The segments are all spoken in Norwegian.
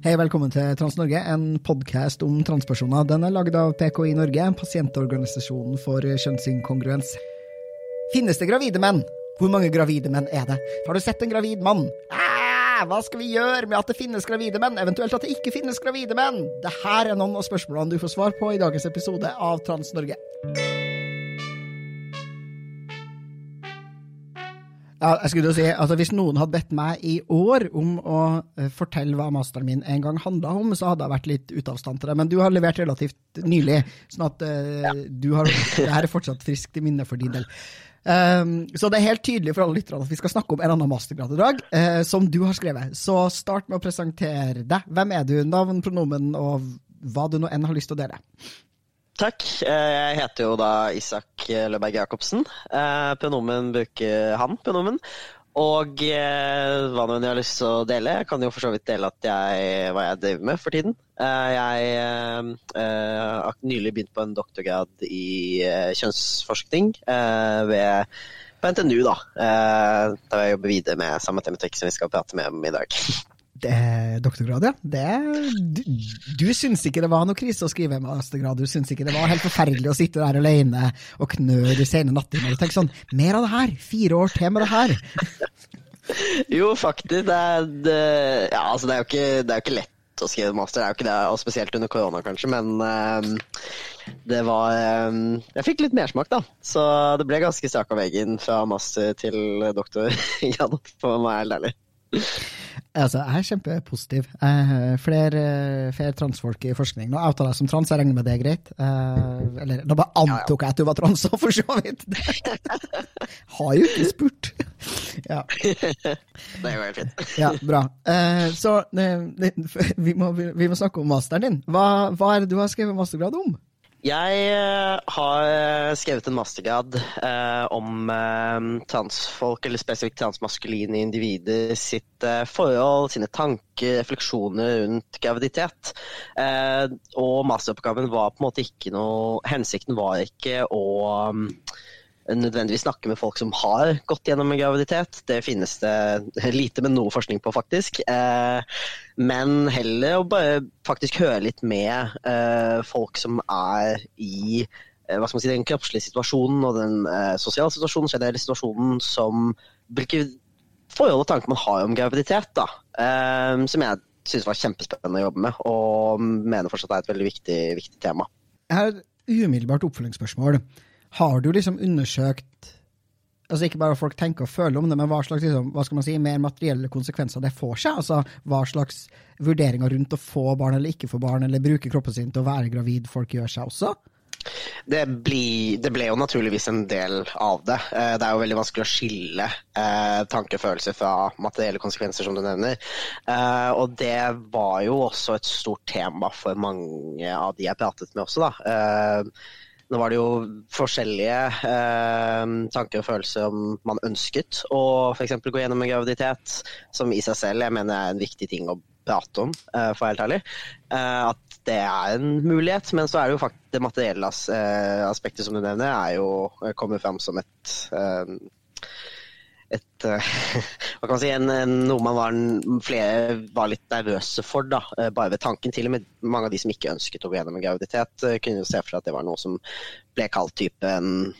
Hei, velkommen til Trans-Norge, en podkast om transpersoner. Den er lagd av PKI Norge, pasientorganisasjonen for kjønnsinkongruens. Finnes det gravide menn? Hvor mange gravide menn er det? Har du sett en gravid mann? Ah, hva skal vi gjøre med at det finnes gravide menn, eventuelt at det ikke finnes gravide menn? Dette er noen av spørsmålene du får svar på i dagens episode av Trans-Norge. Ja, jeg skulle jo si, altså Hvis noen hadde bedt meg i år om å uh, fortelle hva masteren min en gang handla om, så hadde jeg vært litt ute av stand til det. Men du har levert relativt nylig, sånn at uh, ja. du har, det her er fortsatt friskt i minne for din del. Um, så det er helt tydelig for alle lytterne at vi skal snakke om en annen mastergrad i dag, uh, som du har skrevet. Så start med å presentere deg. Hvem er du? Navn, pronomen og hva du nå enn har lyst til å dele. Takk. Jeg heter jo da Isak Løberg Jacobsen. Pronomen bruker han, pronomen. Og hva nå enn jeg har lyst til å dele. Jeg kan jo for så vidt dele jeg, hva jeg driver med for tiden. Jeg har nylig begynt på en doktorgrad i kjønnsforskning ved, på NTNU, da. Der jeg jobber videre med samme tematikk som vi skal prate med om i dag. Det, doktorgrad, ja. Det, du, du syns ikke det var noe krise å skrive mastergrad? Du syns ikke det var helt forferdelig å sitte der alene og knø de sene og tenke sånn Mer av det her! Fire år til med det her! jo, faktisk. Det er, det, ja, altså, det er, jo ikke, det er ikke lett å skrive master, det er jo ikke det, og spesielt under korona kanskje, men uh, det var uh, Jeg fikk litt mersmak, da. Så det ble ganske strak av veggen fra master til doktorgrad, for å være helt ærlig. Altså, jeg er kjempepositiv. Eh, flere, flere transfolk i forskning. Nå outa jeg som trans, jeg regner med det er greit. Eh, eller nå bare antok jeg at du var trans òg, for så vidt. Har jo ikke spurt. ja. Det går helt fint. ja, bra. Eh, så vi må, vi må, snakke om masteren din. Hva, hva er det du har skrevet mastergrad om? Jeg har skrevet en mastergrad eh, om eh, transfolk, eller spesifikt transmaskuline individer sitt eh, forhold, sine tanker, refleksjoner rundt graviditet. og masteroppgaven var på en måte ikke noe Hensikten var ikke å nødvendigvis snakke med folk som har gått gjennom en graviditet. Det finnes det lite, men noe forskning på, faktisk. Eh, men heller å bare faktisk høre litt med eh, folk som er i eh, hva skal man si, den kroppslige situasjonen og den sosiale situasjonen, generelle situasjonen som hvilke forhold og tanker man har om graviditet. da, Som jeg syns var kjempespennende å jobbe med, og mener fortsatt er et veldig viktig, viktig tema. Jeg har et umiddelbart oppfølgingsspørsmål. Har du liksom undersøkt altså ikke bare hva folk tenker og føler om det, men hva slags liksom, hva skal man si, mer materielle konsekvenser det får seg? Altså hva slags vurderinger rundt å få barn eller ikke få barn, eller bruke kroppen sin til å være gravid folk gjør seg også? Det, blir, det, ble jo naturligvis en del av det. Det er jo veldig vanskelig å skille eh, tankefølelser fra materielle konsekvenser, som du nevner. Eh, og det var jo også et stort tema for mange av de jeg pratet med også, da. Eh, nå var det jo forskjellige eh, tanker og følelser om man ønsket å f.eks. gå gjennom en graviditet, som i seg selv jeg mener er en viktig ting å prate om, eh, for helt ærlig. Eh, at det er en mulighet, men så er det jo faktisk det materielle eh, aspektet som du nevner, er jo, kommer fram som et eh, et, uh, hva kan man si, en, en, noe man var, flere var litt nervøse for. da, uh, Bare ved tanken. Til og med mange av de som ikke ønsket å gå gjennom en graviditet, uh, kunne jo se for seg at det var noe som ble kalt type en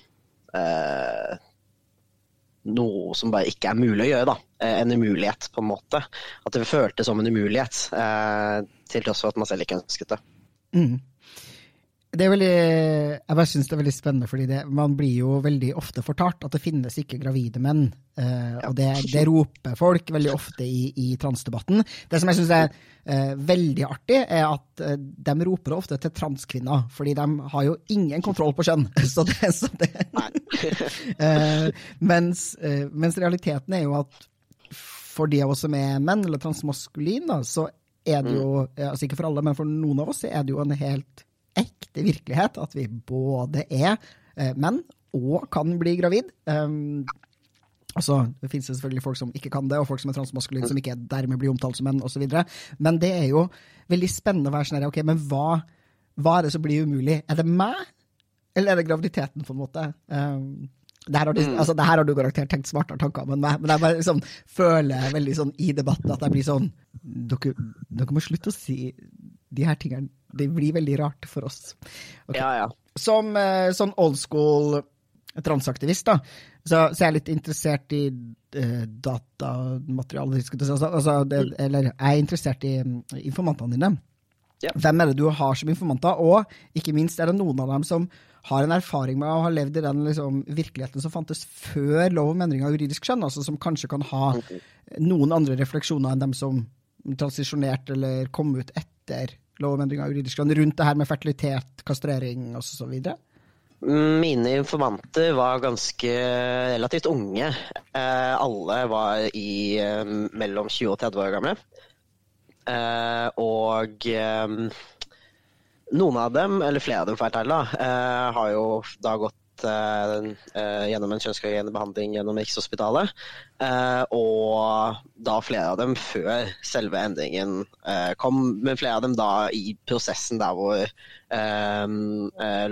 Noe som bare ikke er mulig å gjøre. da, En umulighet, på en måte. At det føltes som en umulighet, til tross for at man selv ikke ønsket det. Mm det er veldig, jeg bare synes det er veldig spennende, fordi det, man blir jo veldig ofte fortalt at det finnes ikke gravide menn. Uh, og det, det, roper folk veldig ofte i, i transdebatten. Det som jeg syns er uh, veldig artig, er at uh, de roper ofte til transkvinner, fordi de har jo ingen kontroll på kjønn. Så det, så det mens, mens, realiteten er jo at for de av oss som er menn, eller transmaskuline, så er det jo, mm. altså ikke for alle, men for noen av oss, er det jo en helt ekte virkelighet at vi både er eh, menn og kan bli gravid. Um, Altså, Det finnes selvfølgelig folk som ikke kan det, og folk som er transmaskuline som ikke dermed blir omtalt som menn, osv. Men det er jo veldig spennende å være sånn her, ok, men hva, hva er det som blir umulig? Er det meg, eller er det graviditeten, på en måte? Um, det her, har du, altså, det har du garantert tenkt smartere tanker om enn meg, men jeg bare liksom, føler veldig sånn i debatten at jeg blir sånn dere, dere må slutte å si de her tingene. Det blir veldig rart for oss. Okay. Ja, ja. Som uh, sånn old school transaktivist, da, så, så, jeg er litt interessert i uh, datamateriale. Altså, det, eller jeg er interessert i um, informantene dine. Ja. Hvem er det du har som informanter, og ikke minst er det noen av dem som har en erfaring med å ha levd i den liksom, virkeligheten som fantes før lov om endring av juridisk skjønn, altså som kanskje kan ha noen andre refleksjoner enn dem som transisjonerte eller kom ut etter lov i skjønn, rundt det her med fertilitet, kastrering osv.? Mine informanter var ganske relativt unge. Eh, alle var i eh, mellom 20 og 30 år gamle. Eh, og noen av dem, eller flere av dem for å har jo da gått gjennom en kjønnskorrigerende behandling gjennom Rikshospitalet. og da flere av dem før selve endringen kom, men flere av dem da i prosessen der hvor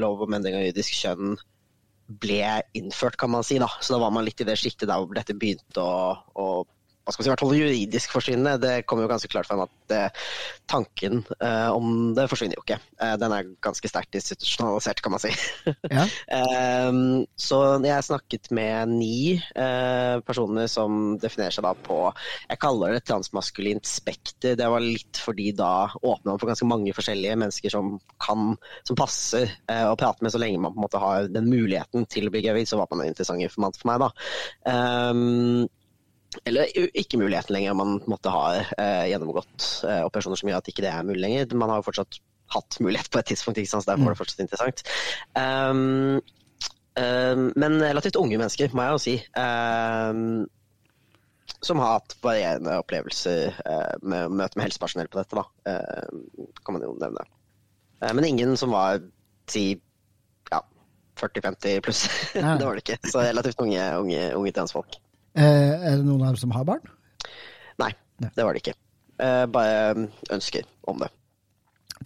lov om endring av juridisk kjønn ble innført, kan man si. da. Så da var man litt i det sjiktet der hvor dette begynte å, å hva skal man si, i hvert fall juridisk forsvinne. Det kommer jo ganske klart frem at eh, tanken eh, om det forsvinner jo ikke. Eh, den er ganske sterkt institusjonalisert, kan man si. Ja. Ehm, så jeg snakket med ni eh, personer som definerer seg da på Jeg kaller det transmaskulint spekter. Det var litt fordi da åpna man for ganske mange forskjellige mennesker som kan, som passer eh, å prate med så lenge man på en måte har den muligheten til å bli gravid. Så var man en interessant informant for meg, da. Eller ikke muligheten lenger. Man måtte ha eh, gjennomgått eh, operasjoner som gjør at ikke det er mulig lenger. Man har jo fortsatt hatt mulighet på et tidspunkt, så derfor er det mm. fortsatt interessant. Um, um, men relativt unge mennesker, må jeg jo si. Um, som har hatt varierende opplevelser uh, med møte med helsepersonell på dette, da. Uh, kan man jo nevne. Uh, men ingen som var si ja, 40-50 pluss. det var det ikke. Så relativt unge, unge, unge transfolk. Eh, er det noen av dem som har barn? Nei, det var det ikke. Eh, bare um, ønsker om det.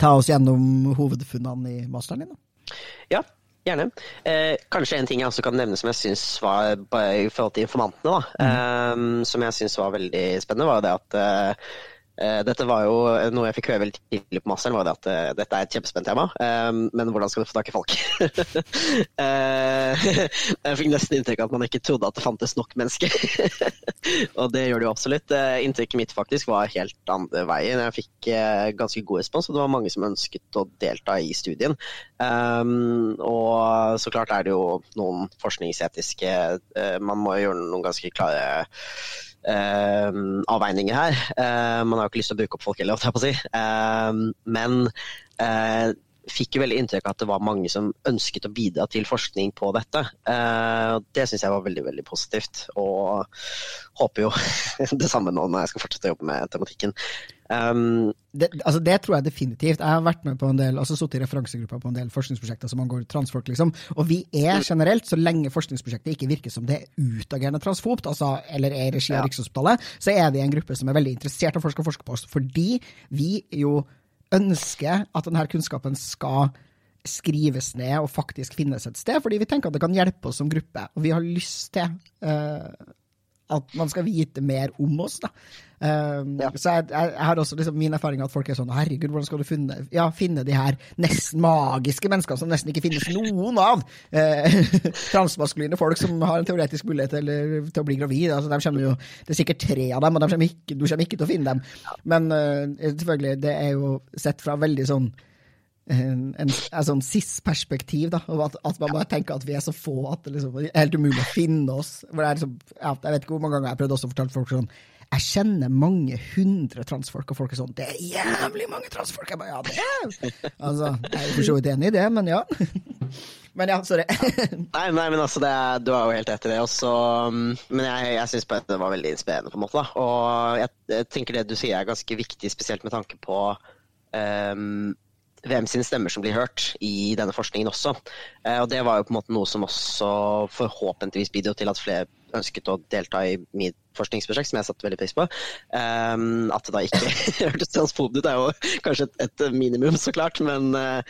Ta oss gjennom hovedfunnene i masteren din, da. Ja, gjerne. Eh, kanskje en ting jeg også kan nevne som jeg syns var i forhold til informantene, da, mm. eh, som jeg syns var veldig spennende, var det at Eh, dette var jo noe jeg fikk høre veldig tidlig på masteren, var det at uh, dette er et kjempespent tema, men hvordan skal du få tak i folk? jeg fikk nesten inntrykk av at man ikke trodde at det fantes nok mennesker. og det gjør det jo absolutt. Inntrykket mitt faktisk var helt andre veien. Jeg fikk ganske god respons, og det var mange som ønsket å delta i studien. Og så klart er det jo noen forskningsetiske Man må gjøre noen ganske klare avveininger her. Uh, man har jo ikke lyst til å bruke opp folk heller, holdt jeg på å si. Uh, men fikk jo veldig inntrykk av at det var mange som ønsket å bidra til forskning på dette. det syns jeg var veldig veldig positivt, og håper jo det samme nå når jeg skal fortsette å jobbe med tematikken. Um, det, altså det, tror jeg definitivt. Jeg har vært med på en del, altså sittet i referansegruppa på en del forskningsprosjekter som angår transfolk. liksom, Og vi er generelt, så lenge forskningsprosjektet ikke virker som det er utagerende transfobt, altså, eller er i regi av. Rikshospitalet, så er vi en gruppe som er veldig interessert i å forske og forske på oss. Fordi vi jo ønsker at denne kunnskapen skal skrives ned og faktisk finnes et sted, fordi vi tenker at det kan hjelpe oss som gruppe. Og vi har lyst til uh, at man skal vite mer om oss. da. Um, ja. Så jeg, jeg, jeg, har også liksom min erfaring at folk er sånn Herregud, hvordan skal du finne, ja, finne de her nesten magiske menneskene som nesten ikke finnes noen av? Uh, transmaskuline folk som har en teoretisk mulighet til, til å bli gravid. Altså, de jo, det er sikkert tre av dem, og kommer ikke, du kommer ikke til å finne dem. Men uh, selvfølgelig, det er jo sett fra veldig sånn en, en, en sånn cis-perspektiv. da, at, at, man bare tenker at vi er så få at det liksom, er helt umulig å finne oss. Liksom, jeg vet ikke hvor mange ganger jeg har prøvd å fortelle folk sånn jeg kjenner mange hundre transfolk, og folk er sånn 'Det er jævlig mange transfolk!' Jeg bare, ja, det er Altså, Jeg er for så vidt enig i det, men ja. Men ja, sorry. nei, nei, men altså, er, du har jo helt rett i det. Også, mm, men jeg, jeg syns det var veldig inspirerende, på en måte. da, Og jeg, jeg, tenker det du sier er ganske viktig, spesielt med tanke på um, hvem sine stemmer som blir hørt i denne forskningen også. Eh, og det var jo på en måte noe som også forhåpentligvis bidro til at flere ønsket å delta i mitt forskningsprosjekt, som jeg satte veldig pris på. Um, at det da ikke hørtes transfob ut, er jo kanskje et, et, minimum, så klart. Men uh,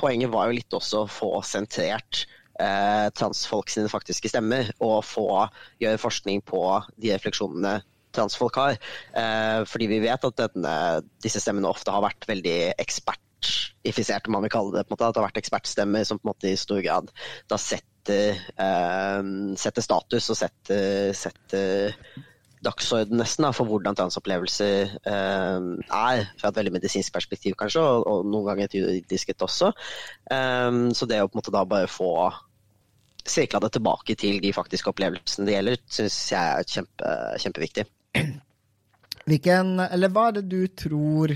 poenget var jo litt også å få sentrert uh, transfolk sine faktiske stemmer, og få gjøre forskning på de refleksjonene transfolk har. Eh, fordi vi vet at denne, disse stemmene ofte har vært veldig ekspertifisert, om man vil kalle det. På en måte, at det har vært ekspertstemmer som på en måte i stor grad da setter, eh, setter status og setter, setter dagsorden nesten da, for hvordan transopplevelser eh, er, fra et veldig medisinsk perspektiv kanskje, og, og noen ganger et juridisk et også. Um, så det å på en måte da bare få sirkla det tilbake til de faktiske opplevelsene det gjelder, syns jeg er kjempe, kjempeviktig. Hvilken, eller hva er det du tror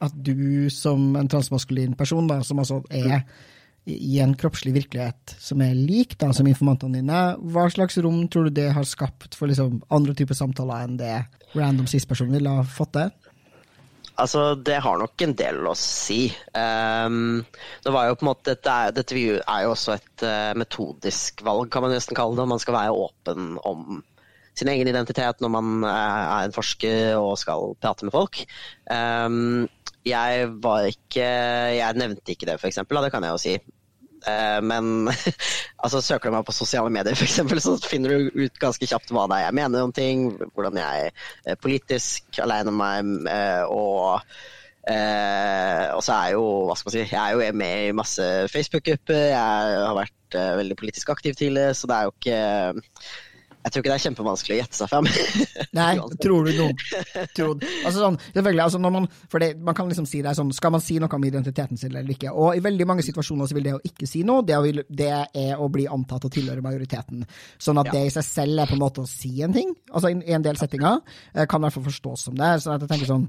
at du som en transmaskulin person, da, som altså er i en kroppslig virkelighet som er lik da, som informantene dine, hva slags rom tror du det har skapt for liksom, andre typer samtaler enn det random cis-personen ville ha fått til? Altså, det har nok en del å si. Um, det var jo på en måte, Dette er, dette er jo også et uh, metodisk valg, kan man nesten kalle det. Man skal være åpen om sin egen identitet når man er en forsker og skal prate med folk. Um, jeg var ikke Jeg nevnte ikke det, eksempel, det kan jeg jo si. Uh, men altså, søker du meg på sosiale medier, for eksempel, så finner du ut ganske kjapt hva det er jeg mener om ting, hvordan jeg er politisk aleine om meg, uh, og og så er jo, hva skal man si, jeg er jo med i masse Facebook-grupper. Jeg har vært veldig politisk aktiv tidligere, så det er jo ikke jeg tror ikke det er kjempevanskelig å gjette seg fram. Nei, tror du noen tror, altså sånn, selvfølgelig, altså man, for det, man kan liksom si det sånn, Skal man si noe om identiteten sin eller ikke? Og I veldig mange situasjoner så vil det å ikke si noe, det, vil, det er å bli antatt å tilhøre majoriteten. Sånn at ja. det i seg selv er på en måte å si en ting. altså I en del settinger eh, kan i hvert fall forstås som det. så jeg tenker sånn,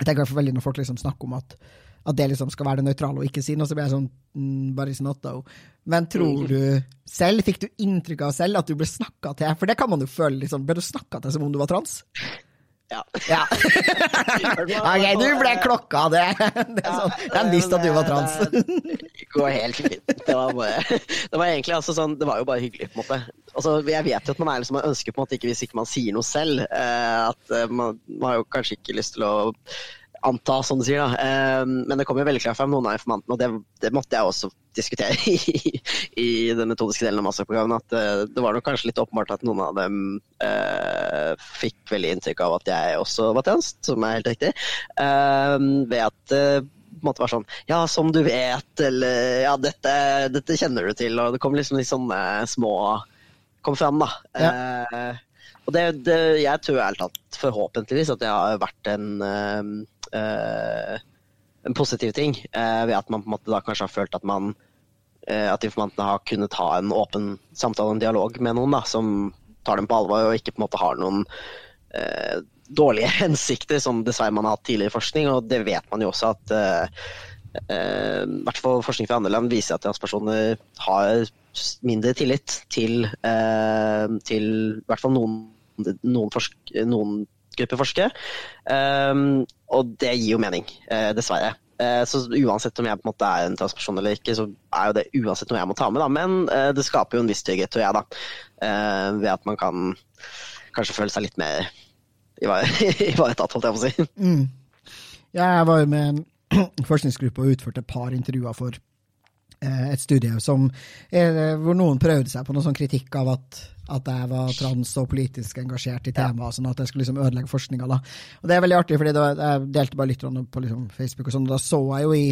jeg tenker i hvert fall veldig når folk liksom snakker om at at det liksom skal være det nøytrale og ikke si noe, så blir jeg sånn mm, But it's not though. Men tror du selv, fikk du inntrykk av selv at du ble snakka til? For det kan man jo føle, liksom. Ble du snakka til som om du var trans? Ja. ja. ok, du ble klokka, det. det er sånn, jeg visste at du var trans. det går helt fint. Det var, bare, det var egentlig altså sånn, det var jo bare hyggelig, på en måte. Altså, jeg vet jo at man er liksom, man ønsker på en måte ikke, hvis ikke man sier noe selv, eh, at eh, man, man har jo kanskje ikke lyst til å anta, som du sier. da. Eh, men det kommer veldig klart frem noen av informantene, og det, det, måtte jeg også diskutere i, i den metodiske delen av masterprogrammet. At eh, det var nok kanskje litt åpenbart at noen av dem eh, fikk veldig inntrykk av at jeg også var tjenest, som er helt riktig. Eh, ved at det eh, på en måte var sånn Ja, som du vet, eller Ja, dette, dette kjenner du til. Og det kom liksom litt sånne små Kom fram, da. Ja. Og det, det, jeg tror ærlig talt, forhåpentligvis, at det har vært en Eh, en positiv ting, eh, ved at man på en måte da kanskje har følt at man eh, at informantene har kunnet ha en åpen samtale, en dialog med noen da, som tar dem på alvor og ikke på en måte har noen eh, dårlige hensikter, som dessverre man har hatt tidligere i forskning. Og det vet man jo også at eh, eh, hvert fall forskning fra andre land viser at transpersoner har mindre tillit til, til i hvert fall noen, noen, forsk noen grupper forskere. Um, og det gir jo mening, uh, dessverre. Uh, så uansett om jeg på en måte er en transperson eller ikke, så er jo det uansett noe jeg må ta med. Da. Men uh, det skaper jo en viss trygghet, tror jeg, da. ved at man kan kanskje føle seg litt mer ivaretatt, holdt jeg på å si. Mm. Jeg var jo med en forskningsgruppe og utførte et par intervjuer for et studie som, hvor noen prøvde seg på noe sånn kritikk av at at jeg var trans og politisk engasjert i temaet, sånn at jeg skulle liksom ødelegge forskninga. Og det er veldig artig, fordi jeg delte bare litt på liksom Facebook, og sånn, og da så jeg jo i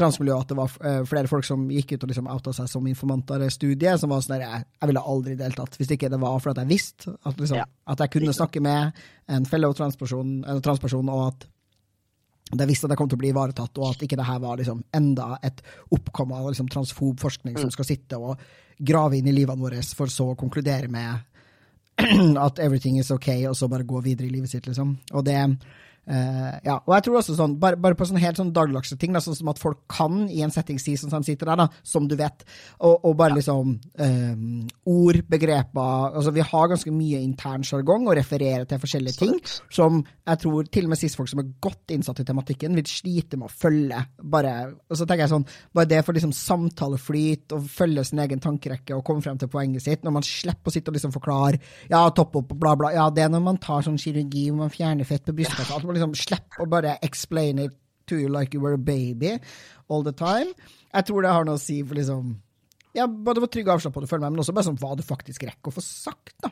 transmiljøet at det var uh, flere folk som gikk ut og liksom outa seg som informanter i studiet, som var sånn der, jeg, jeg ville aldri deltatt, hvis ikke det var for at jeg visste at, liksom, at jeg kunne snakke med en fellow transperson, en transperson, og at jeg visste at de kom til å bli ivaretatt, og at ikke det her var liksom enda et oppkomma liksom transfob forskning som mm. skal sitte og grave inn i livene våre, for så å konkludere med at everything is ok, og så bare gå videre i livet sitt, liksom. Og det Uh, ja, og jeg tror også sånn, bare, bare på sånne helt sånn dagligdagse ting, da, sånn som at folk kan i en setting si sånn som de sitter der, da, som du vet, og, og bare liksom um, ord, begreper altså Vi har ganske mye intern sjargong og refererer til forskjellige ting som jeg tror til og med cis-folk som er godt innsatt i tematikken, vil slite med å følge. Bare, og så tenker jeg sånn, bare det for liksom samtaleflyt og følge sin egen tankerekke og komme frem til poenget sitt, når man slipper å sitte og liksom forklare ja, topp opp bla, bla. Ja, det er når man tar sånn kirurgi man fjerner fett på brystkassa. Liksom slippe å bare explain it to you like you were a baby all the time. Jeg tror det har noe å si for liksom ja, både hvor trygg og avslappa du føler meg, men også bare sånn hva du faktisk rekker å få sagt. da.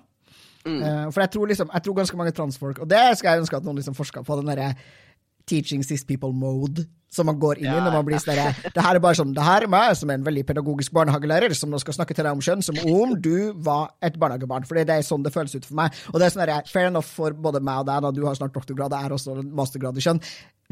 Mm. Uh, for jeg tror liksom, jeg tror ganske mange transfolk, og det skal jeg ønske at noen liksom forska på, den derre teaching cis people mode som man går inn i når man blir sånn Det her er bare sånn, det her er meg som er en veldig pedagogisk barnehagelærer som nå skal snakke til deg om kjønn som om du var et barnehagebarn. For det er sånn det føles ut for meg. Og det er sånn der, fair enough for både meg og deg, da du har snart doktorgrad, jeg er også mastergrad i kjønn.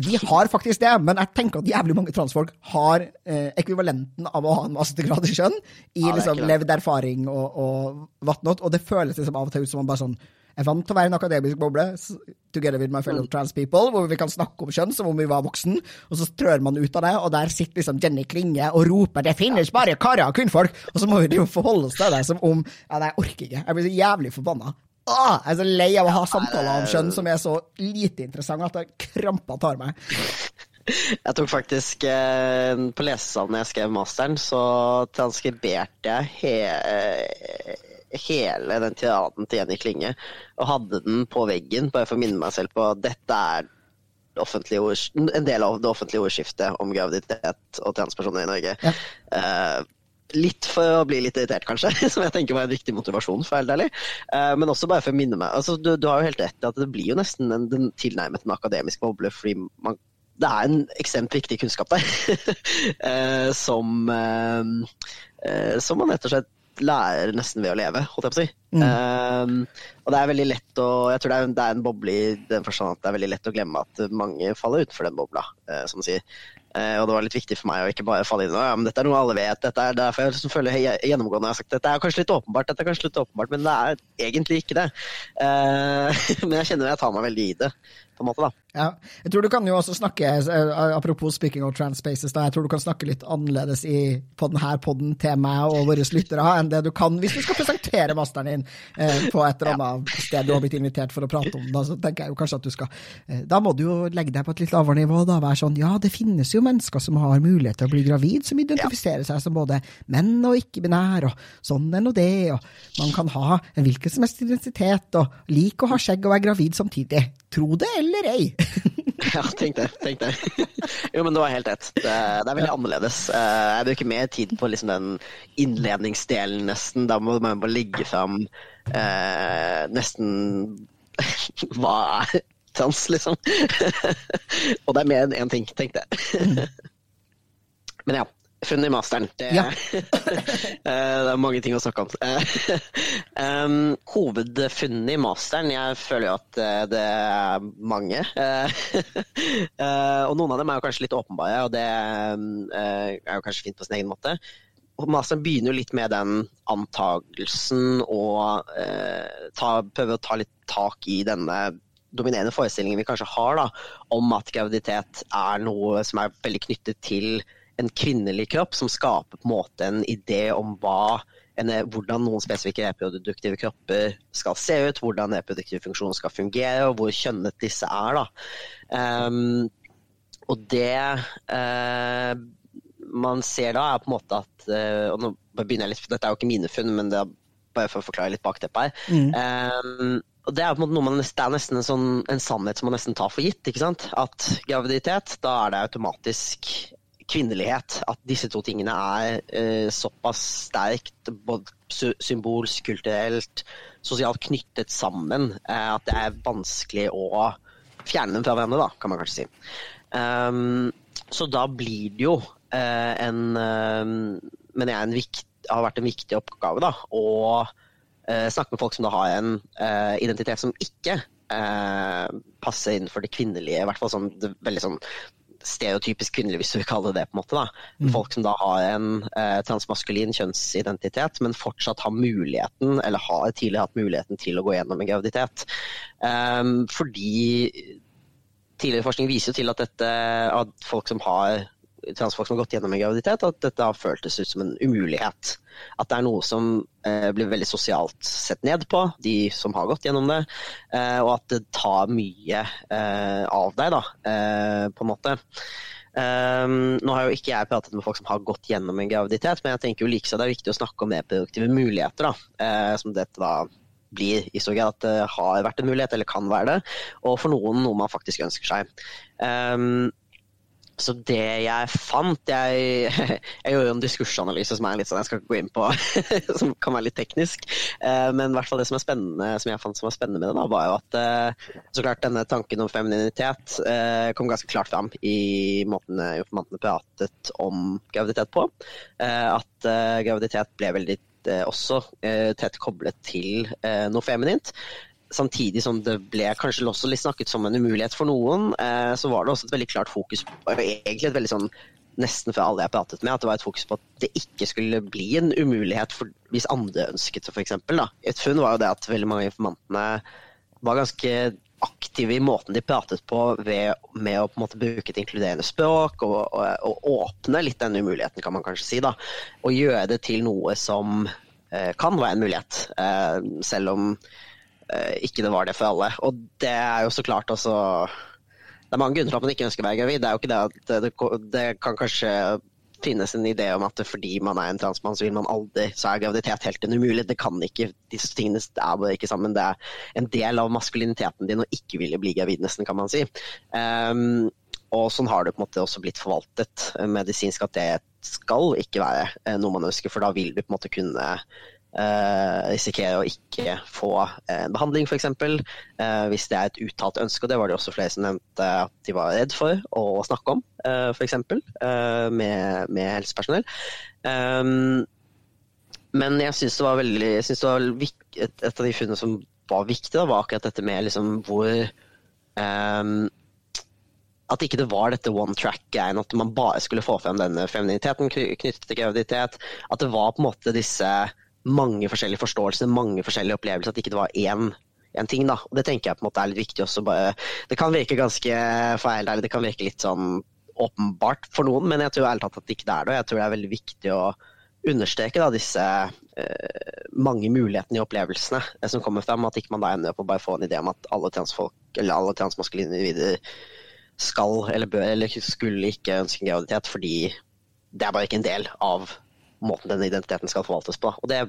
Vi har faktisk det, men jeg tenker at jævlig mange transfolk har eh, ekvivalenten av å ha en mastergrad i kjønn i ja, liksom, levd erfaring og, og whatnot, og det føles liksom av og til ut som man bare sånn jeg er vant til å være i en akademisk boble, together with my fellow mm. trans people, hvor vi kan snakke om kjønn som om vi var voksen, og så trør man ut av det, og der sitter liksom Jenny Klinge og roper 'det finnes bare karer og kvinnfolk', og så må vi jo forholde oss til det som om Ja, nei, jeg orker ikke. Jeg blir så jævlig forbanna. Åh, jeg er så lei av å ha samtaler om kjønn som er så lite interessante at det krampa tar meg. Jeg tok faktisk eh, På lesesalen jeg skrev masteren, så transkriberte jeg he hele den tiraden til Jenny Klinge og hadde den på veggen, bare for å minne meg selv på at dette er ord, en del av det offentlige ordskiftet om graviditet og transpersoner i Norge. Ja. Uh, litt for å bli litt irritert, kanskje, som jeg tenker var en viktig motivasjon, for helt ærlig. Uh, men også bare for å minne meg altså, du, du, har jo helt rett i at det blir jo nesten en, den tilnærmet en akademisk boble, fordi man, det er en ekstremt viktig kunnskap der, uh, som, som man rett og slett lærer nesten ved å leve, holdt jeg på å si. Mm. Um, og det er veldig lett å Jeg tror det er, det er, en boble i den forstand at det er veldig lett å glemme at mange faller utenfor den bobla, uh, som du sier. Uh, og det var litt viktig for meg å ikke bare falle inn i ja, men dette er noe alle vet. dette er derfor jeg liksom føler gjennomgående har sagt dette er kanskje litt åpenbart, dette er kanskje litt åpenbart, men det er egentlig ikke det. Uh, men jeg kjenner jeg tar meg veldig i det på en måte, da. Ja. Jeg tror du kan jo også snakke, eh, apropos speaking of trans spaces, da, jeg tror du kan snakke litt annerledes i, på denne poden til meg og våre lyttere enn det du kan hvis du skal presentere masteren din eh, på et eller annet ja. sted du har blitt invitert for å prate om. Da, så tenker jeg jo kanskje at du skal eh, Da må du jo legge deg på et litt lavere nivå. da, Være sånn ja, det finnes jo mennesker som har mulighet til å bli gravid, som identifiserer ja. seg som både menn og ikke-binær, og sånn er nå det, og man kan ha en hvilken som helst identitet, og like å ha skjegg og være gravid samtidig. Tro det eller ei. ja, tenk det. Tenk det. jo, men du har helt rett. Det, det, er veldig annerledes. Eh, jeg bruker mer tid på liksom den innledningsdelen, nesten. Da må man bare ligge fram eh, nesten Hva er trans, liksom? Og det er mer enn én ting, tenk det. men ja. Funnet i masteren. Det, ja. Eh, det, er mange ting å snakke om. um, hovedfunnet i masteren Jeg føler jo at eh, det er mange. og noen av dem er jo kanskje litt åpenbare, og det er jo kanskje fint på sin egen måte. Masteren begynner jo litt med den antagelsen og uh, ta, prøver å ta litt tak i denne dominerende forestillingen vi kanskje har da, om at graviditet er noe som er veldig knyttet til en kvinnelig kropp som skaper på en måte en idé om hva, en, hvordan noen spesifikke reproduktive kropper skal se ut, hvordan reproduktiv funksjon skal fungere, og hvor kjønnet disse er. Um, og det uh, man ser da, er på en måte at uh, og nå begynner jeg litt, Dette er jo ikke mine funn, men det er bare for å forklare litt bakteppet her. Mm. Um, og Det er på en måte noe man, det er nesten en, sånn, en sannhet som man nesten tar for gitt. ikke sant? At graviditet, da er det automatisk kvinnelighet. At disse to tingene er eh, såpass sterkt både symbolsk, kulturelt, sosialt knyttet sammen eh, at det er vanskelig å fjerne dem fra hverandre, da, kan man kanskje si. Um, så da blir det jo eh, en um, Men jeg har vært en viktig oppgave da, å eh, snakke med folk som da har en eh, identitet som ikke eh, passer innenfor det kvinnelige, i hvert fall sånn, det, veldig sånn stereotypisk kvinnelig, hvis du vil kalle det det. på en måte da. Mm. Folk som da har en eh, transmaskulin kjønnsidentitet, men fortsatt har muligheten, eller har tidligere hatt muligheten til å gå gjennom en graviditet. Um, fordi tidligere forskning viser jo til at dette, at folk som har transfolk som har gått gjennom en graviditet, at dette har føltes ut som en umulighet. At det er noe som eh, blir veldig sosialt sett ned på, de som har gått gjennom det. Eh, og at det tar mye eh, av deg, da, eh, på en måte. Um, nå har jo ikke jeg pratet med folk som har gått gjennom en graviditet, men jeg tenker jo likeså det er viktig å snakke om reproduktive muligheter, da, uh, som dette da blir i så grad at det har vært en mulighet, eller kan være det, og for noen noe man faktisk ønsker seg. Um, så det jeg fant Jeg, jeg gjorde en diskursanalyse som er litt sånn jeg skal gå inn på, som kan være litt teknisk. Uh, men i hvert fall det som som jeg fant som var spennende med det, da, var jo at uh, så klart denne tanken om femininitet uh, kom ganske klart fram i måten informantene pratet om graviditet på. At graviditet ble veldig også tett koblet til noe feminint samtidig som det ble kanskje også litt snakket som en umulighet for noen, eh, så var det også et veldig klart fokus på egentlig et veldig sånn nesten fra alle jeg pratet med, at det var et fokus på at det ikke skulle bli en umulighet for, hvis andre ønsket det, f.eks. Et funn var jo det at veldig mange informantene var ganske aktive i måten de pratet på ved, med å på en måte bruke et inkluderende språk og, og, og, åpne litt den umuligheten, kan man kanskje si. da, Og gjøre det til noe som eh, kan være en mulighet, eh, selv om ikke det var det for alle. Og det er jo så klart også Det er mange grunner til at man ikke ønsker å være gravid. Det er jo ikke det at det, det, kan kanskje finnes en idé om at fordi man er en transmann, så vil man aldri Så er graviditet helt en umulig. Det kan ikke. Disse tingene er bare ikke sammen. Det er en del av maskuliniteten din å ikke ville bli gravid, nesten, kan man si. Um, og sånn har det på en måte også blitt forvaltet medisinsk, at det skal ikke være eh, noe man ønsker, for da vil du på en måte kunne eh, risikerer å ikke få en behandling, f.eks. Eh, hvis det er et uttalt ønske. og Det var det også flere som nevnte at de var redd for å snakke om, eh, f.eks. Eh, med, med helsepersonell. Um, men jeg syns det var veldig jeg synes det var et, et, av de funnene som var viktig, da, var akkurat dette med liksom hvor um, at ikke det var dette one track-greien, at man bare skulle få frem denne femininiteten knyttet til graviditet. At det var på en måte disse mange forskjellige forståelser, mange forskjellige opplevelser. At ikke det var én, én ting. da. Og Det tenker jeg på en måte er litt viktig også. Bare, det kan virke ganske feil, eller det kan virke litt sånn åpenbart for noen, men jeg tror ærlig talt at det ikke er det. Jeg tror det er veldig viktig å understreke da, disse eh, mange mulighetene i opplevelsene eh, som kommer frem. At ikke man da ender opp å bare få en idé om at alle transfolk, eller alle transmaskuline individer skal eller bør eller skulle ikke ønske en graviditet fordi det er bare ikke en del av måten denne identiteten skal forvaltes på. Og det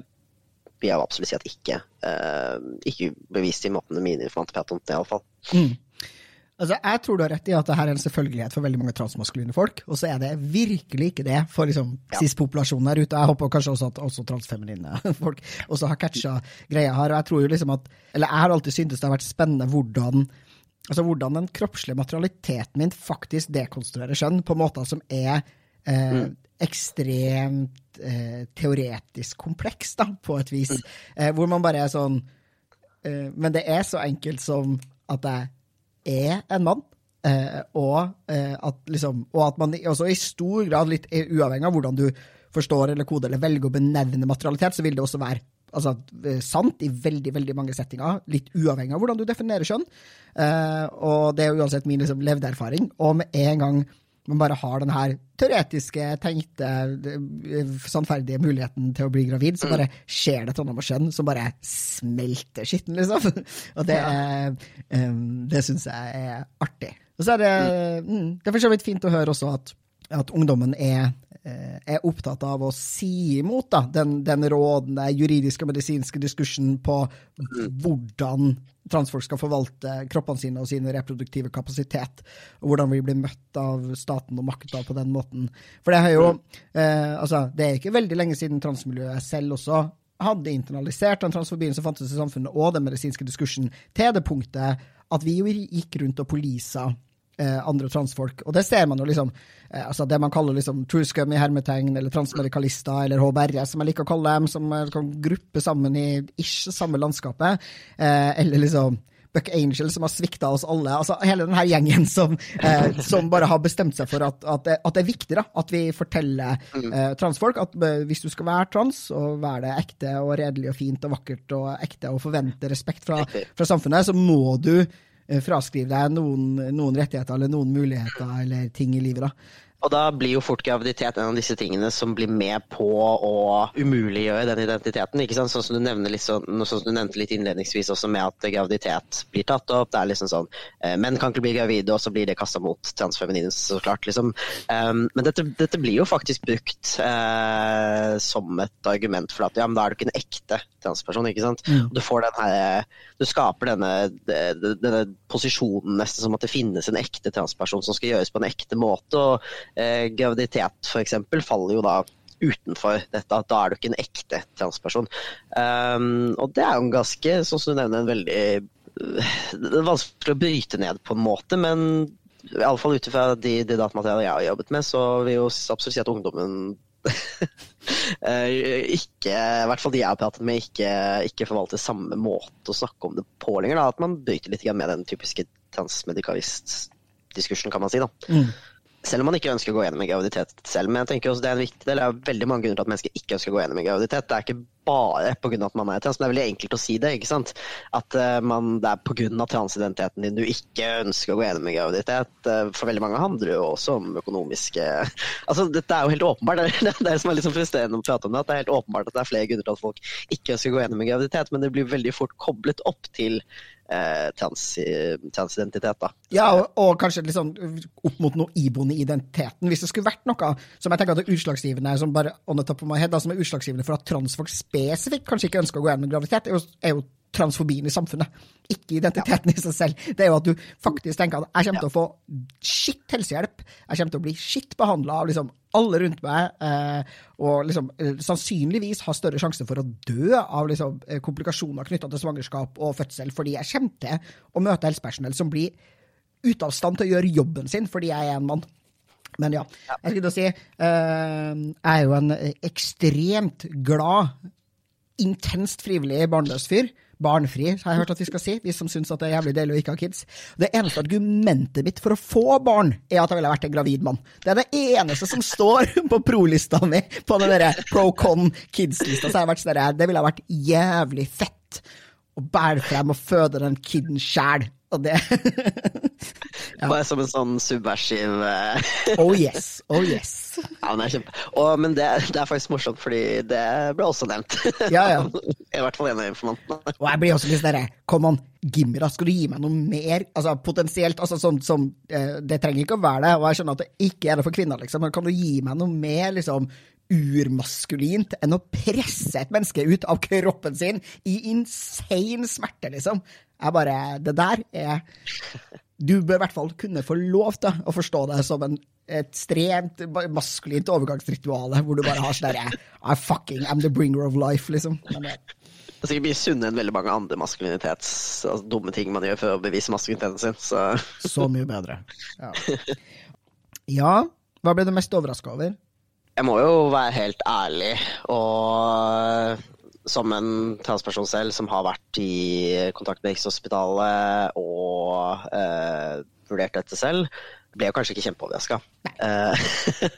vil jeg absolutt si at ikke, uh, ikke bevist i måten mine informanter prater om det, iallfall. Mm. Altså, jeg tror du har rett i at det her er en selvfølgelighet for veldig mange transmaskuline folk, og så er det virkelig ikke det for liksom, ja. cis-populasjonen der ute. Jeg håper kanskje også at også transfeminine folk også har catcha greia her. og jeg tror jo liksom at, eller jeg har alltid syntes det har vært spennende hvordan altså hvordan den kroppslige materialiteten min faktisk dekonstruerer skjønn på måter som er eh, mm. Ekstremt eh, teoretisk kompleks, da, på et vis. Mm. Eh, hvor man bare er sånn eh, Men det er så enkelt som at jeg er en mann. Eh, og, eh, at liksom, og at man også i stor grad, litt uavhengig av hvordan du forstår eller koder eller velger å benevne materialitet, så vil det også være altså, sant i veldig veldig mange settinger, litt uavhengig av hvordan du definerer kjønn. Og det er uansett min liksom, levde erfaring. Og med en gang man bare har den her teoretiske, tenkte, sannferdige muligheten til å bli gravid, så mm. bare skjer det et annet skjønn som bare smelter skitten, liksom. Og det, er, det syns jeg er artig. Og så er det, mm. mm, det er for så vidt fint å høre også at, at ungdommen er, er, opptatt av å si imot da, den, den rådende juridiske og medisinske diskursen på hvordan transfolk skal forvalte kroppene sine og sin reproduktive kapasitet, og hvordan vi blir møtt av staten og makta på den måten. For det jo eh, altså, det er ikke veldig lenge siden transmiljøet selv også hadde internalisert den transfobien som fantes i samfunnet, og den medisinske diskursen, til det punktet at vi jo gikk rundt og polisa eh, andre transfolk. Og det ser man jo liksom eh, altså Det man kaller liksom truescum i hermetegn, eller transmedikalister, eller HBR, som jeg liker å kalle dem, som kan gruppe sammen i ish samme landskapet. Eh, eller liksom Buck Angel som har svikta oss alle. altså Hele denne gjengen som, eh, som bare har bestemt seg for at, at, det, at, det, er viktig da, at vi forteller mm. eh, transfolk at eh, hvis du skal være trans, og være det ekte og redelig og fint og vakkert og ekte og forvente respekt fra, fra samfunnet, så må du eh, fraskrive deg noen, noen rettigheter eller noen muligheter eller ting i livet. da. Og da blir jo fort graviditet en av disse tingene som blir med på å umuliggjøre den identiteten. ikke sant? Sånn som du, nevner litt sånn, sånn som du nevnte litt innledningsvis også med at graviditet blir tatt opp. Det er liksom sånn eh, Menn kan ikke bli gravide, og så blir det kasta mot transfeminine, så klart. liksom. Um, men dette, dette, blir jo faktisk brukt eh, som et argument for at ja, men da er du ikke en ekte transperson. ikke sant? Mm. Du får den her, du skaper denne, denne posisjonen nesten som at det finnes en ekte transperson som skal gjøres på en ekte måte. og eh, graviditet f.eks. faller jo da utenfor dette. Da er du ikke en ekte transperson. Um, og det er jo en ganske, sånn som du nevner, en veldig Det er vanskelig å bryte ned på en måte, men iallfall ut ifra de, de datamaterialene jeg har jobbet med, så vil jeg jo absolutt si at ungdommen eh, ikke, i hvert fall de jeg har pratet med, ikke, ikke forvalter samme måte å snakke om det på lenger. Da. At man bryter litt med den typiske transmedikalist-diskursen, kan man si. da. Mm selv om man ikke ønsker å gå gjennom en graviditet selv. Men jeg tenker også det er en viktig del. Det er veldig mange grunner til at mennesker ikke ønsker å gå gjennom en graviditet. Det er ikke bare pga. at man er trans, men det er veldig enkelt å si det. ikke sant? At uh, man, det er pga. transidentiteten din du ikke ønsker å gå gjennom en graviditet. Uh, for veldig mange handler jo også om økonomiske Altså, Dette er jo helt åpenbart. Det er det som er litt sånn frustrerende å prate om det. At det er helt åpenbart at det er flere grunner til at folk ikke ønsker å gå gjennom en graviditet, men det blir veldig fort koblet opp til eh, transidentitet. Da. Ja, og, og, kanskje liksom opp mot noe iboende i identiteten. Hvis det skulle vært noe som jeg tenker at det er utslagsgivende som bare on the top of head, da, som er utslagsgivende for at transfolk spesifikt kanskje ikke ønsker å gå gjennom graviditet, er jo, er jo transfobien i samfunnet, ikke identiteten ja. i seg selv. Det er jo at du faktisk tenker at jeg kommer til å få skitt helsehjelp, jeg kommer til å bli skitt behandla av liksom alle rundt meg, eh, og liksom, eh, sannsynligvis ha større sjanse for å dø av liksom, eh, komplikasjoner knytta til svangerskap og fødsel, fordi jeg kommer til å møte helsepersonell som blir ute av stand til å gjøre jobben sin fordi jeg er en mann. Men ja, jeg skulle si Jeg er jo en ekstremt glad, intenst frivillig barnløs fyr barnfri, har jeg hørt at vi skal si, vi som syns det er jævlig deilig å ikke ha kids. Det eneste argumentet mitt for å få barn, er at jeg ville vært en gravid mann. Det er det eneste som står på pro-lista mi, på den derre pro-con kids-lista. Så har jeg vært sånn det ville vært jævlig fett å bære frem og føde den kiden sjæl. Og det ja. Bare som en sånn subversiv eh, Oh yes. Oh yes. Ja, men, det kjempe... Og, men det, det, er faktisk morsomt, fordi det ble også nevnt. Ja, ja. I hvert fall en av informantene. Og jeg blir også litt sånn Kom an, Gimra. Skal du gi meg noe mer? Altså potensielt, altså sånn som eh, Det trenger ikke å være det, og jeg skjønner at det ikke er det for kvinner, liksom, men kan du gi meg noe mer, liksom? urmaskulint enn å presse et menneske ut av kroppen sin i insane smerte, liksom. Jeg bare Det der er Du bør i hvert fall kunne få lov til å forstå det som en ekstremt maskulint overgangsritual hvor du bare har sånn derre I fucking am the bringer of life, liksom. Men, det er sikkert mye sunnere enn veldig mange andre maskulinitets altså, dumme ting man gjør for å bevise maskuliniteten sin. Så, så mye bedre. Ja. ja. Hva ble du mest overraska over? Jeg må jo være helt ærlig og som en transperson selv som har vært i kontakt med Rikshospitalet og eh, vurdert dette selv, ble jo kanskje ikke kjempeoverraska. Eh,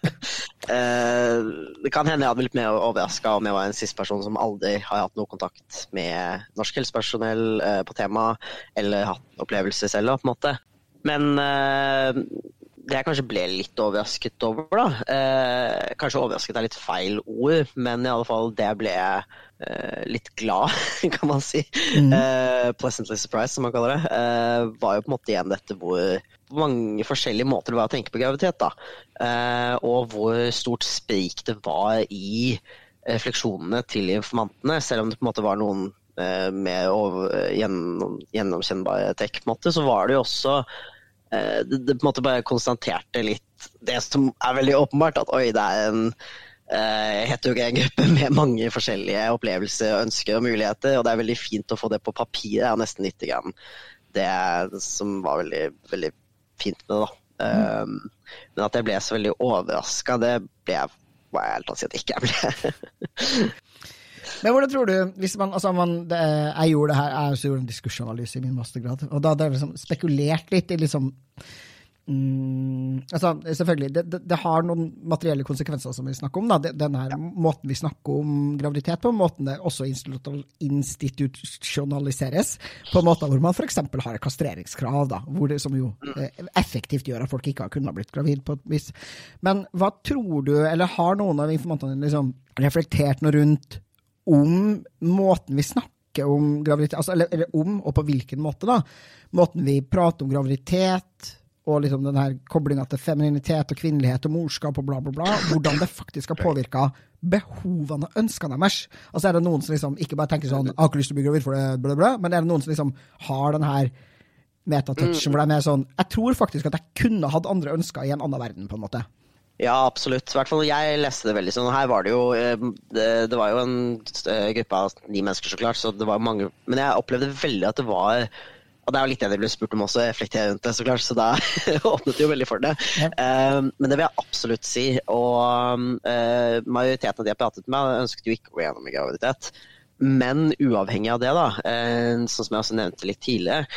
eh, det kan hende jeg hadde blitt mer overraska om jeg var en cis-person som aldri har hatt noe kontakt med norsk helsepersonell eh, på temaet, eller hatt opplevelser selv, på en måte. Men eh, det jeg kanskje ble litt overrasket over, da eh, Kanskje overrasket er litt feil ord, men i alle fall det ble eh, litt glad, kan man si. Mm. Eh, pleasantly surprised, som man kaller det. Eh, var jo på en måte igjen dette hvor mange forskjellige måter det var å tenke på graviditet. da. Eh, og hvor stort sprik det var i refleksjonene til informantene, selv om det på en måte var noen eh, mer gjennom, gjennomkjennbare trekk, så var det jo også det, det, på en måte bare konstaterte litt det som er veldig åpenbart, at oi, det er en uh, heterogen gruppe med mange forskjellige opplevelser, ønsker og muligheter, og det er veldig fint å få det på papiret. Det er nesten litt grann det som var veldig, veldig fint med det. da. Mm. Um, men at jeg ble så veldig overraska, det ble jeg, må jeg helt si at ikke jeg ble. Men hvordan tror du, hvis man, altså man det, Jeg gjorde det her, jeg gjorde en diskursanalyse i min mastergrad, og da hadde jeg liksom spekulert litt i liksom Mm, altså, selvfølgelig, det, det, det, har noen materielle konsekvenser, som vi snakker om. Da. Den her måten vi snakker om graviditet på, måten det også institusjonaliseres, på måter hvor man f.eks. har et kastreringskrav, da, det, som jo mm. eh, effektivt gjør at folk ikke har kunnet blitt gravid på et vis. Men hva tror du, eller har noen av informantene liksom reflektert noe rundt om måten vi snakker om graviditet, altså, eller, eller om, og på hvilken måte, da? Måten vi prater om graviditet og liksom den her koblinga til femininitet og kvinnelighet og morskap og bla, bla, bla, hvordan det faktisk har påvirka behovene og ønskene deres. Altså er det noen som liksom ikke bare tenker sånn 'Jeg har ikke lyst til å bli gravid for det', bla, bla, men er det noen som liksom har den her metatouchen hvor de er sånn 'Jeg tror faktisk at jeg kunne hatt andre ønsker i en annen verden', på en måte. Ja, absolutt. I hvert fall jeg leste det veldig sånn. Her var det jo eh, det, var jo en eh, gruppe av ni mennesker, så klart, så det var mange Men jeg opplevde veldig at det var og det er jo litt det de ble spurt om også, reflektere rundt det, så klart. Så da åpnet det jo veldig for det. Ja. Uh, men det vil jeg absolutt si. Og uh, majoriteten av de jeg pratet med, ønsket jo ikke å gå gjennom en graviditet. Men uavhengig av det, da, uh, sånn som jeg også nevnte litt tidligere,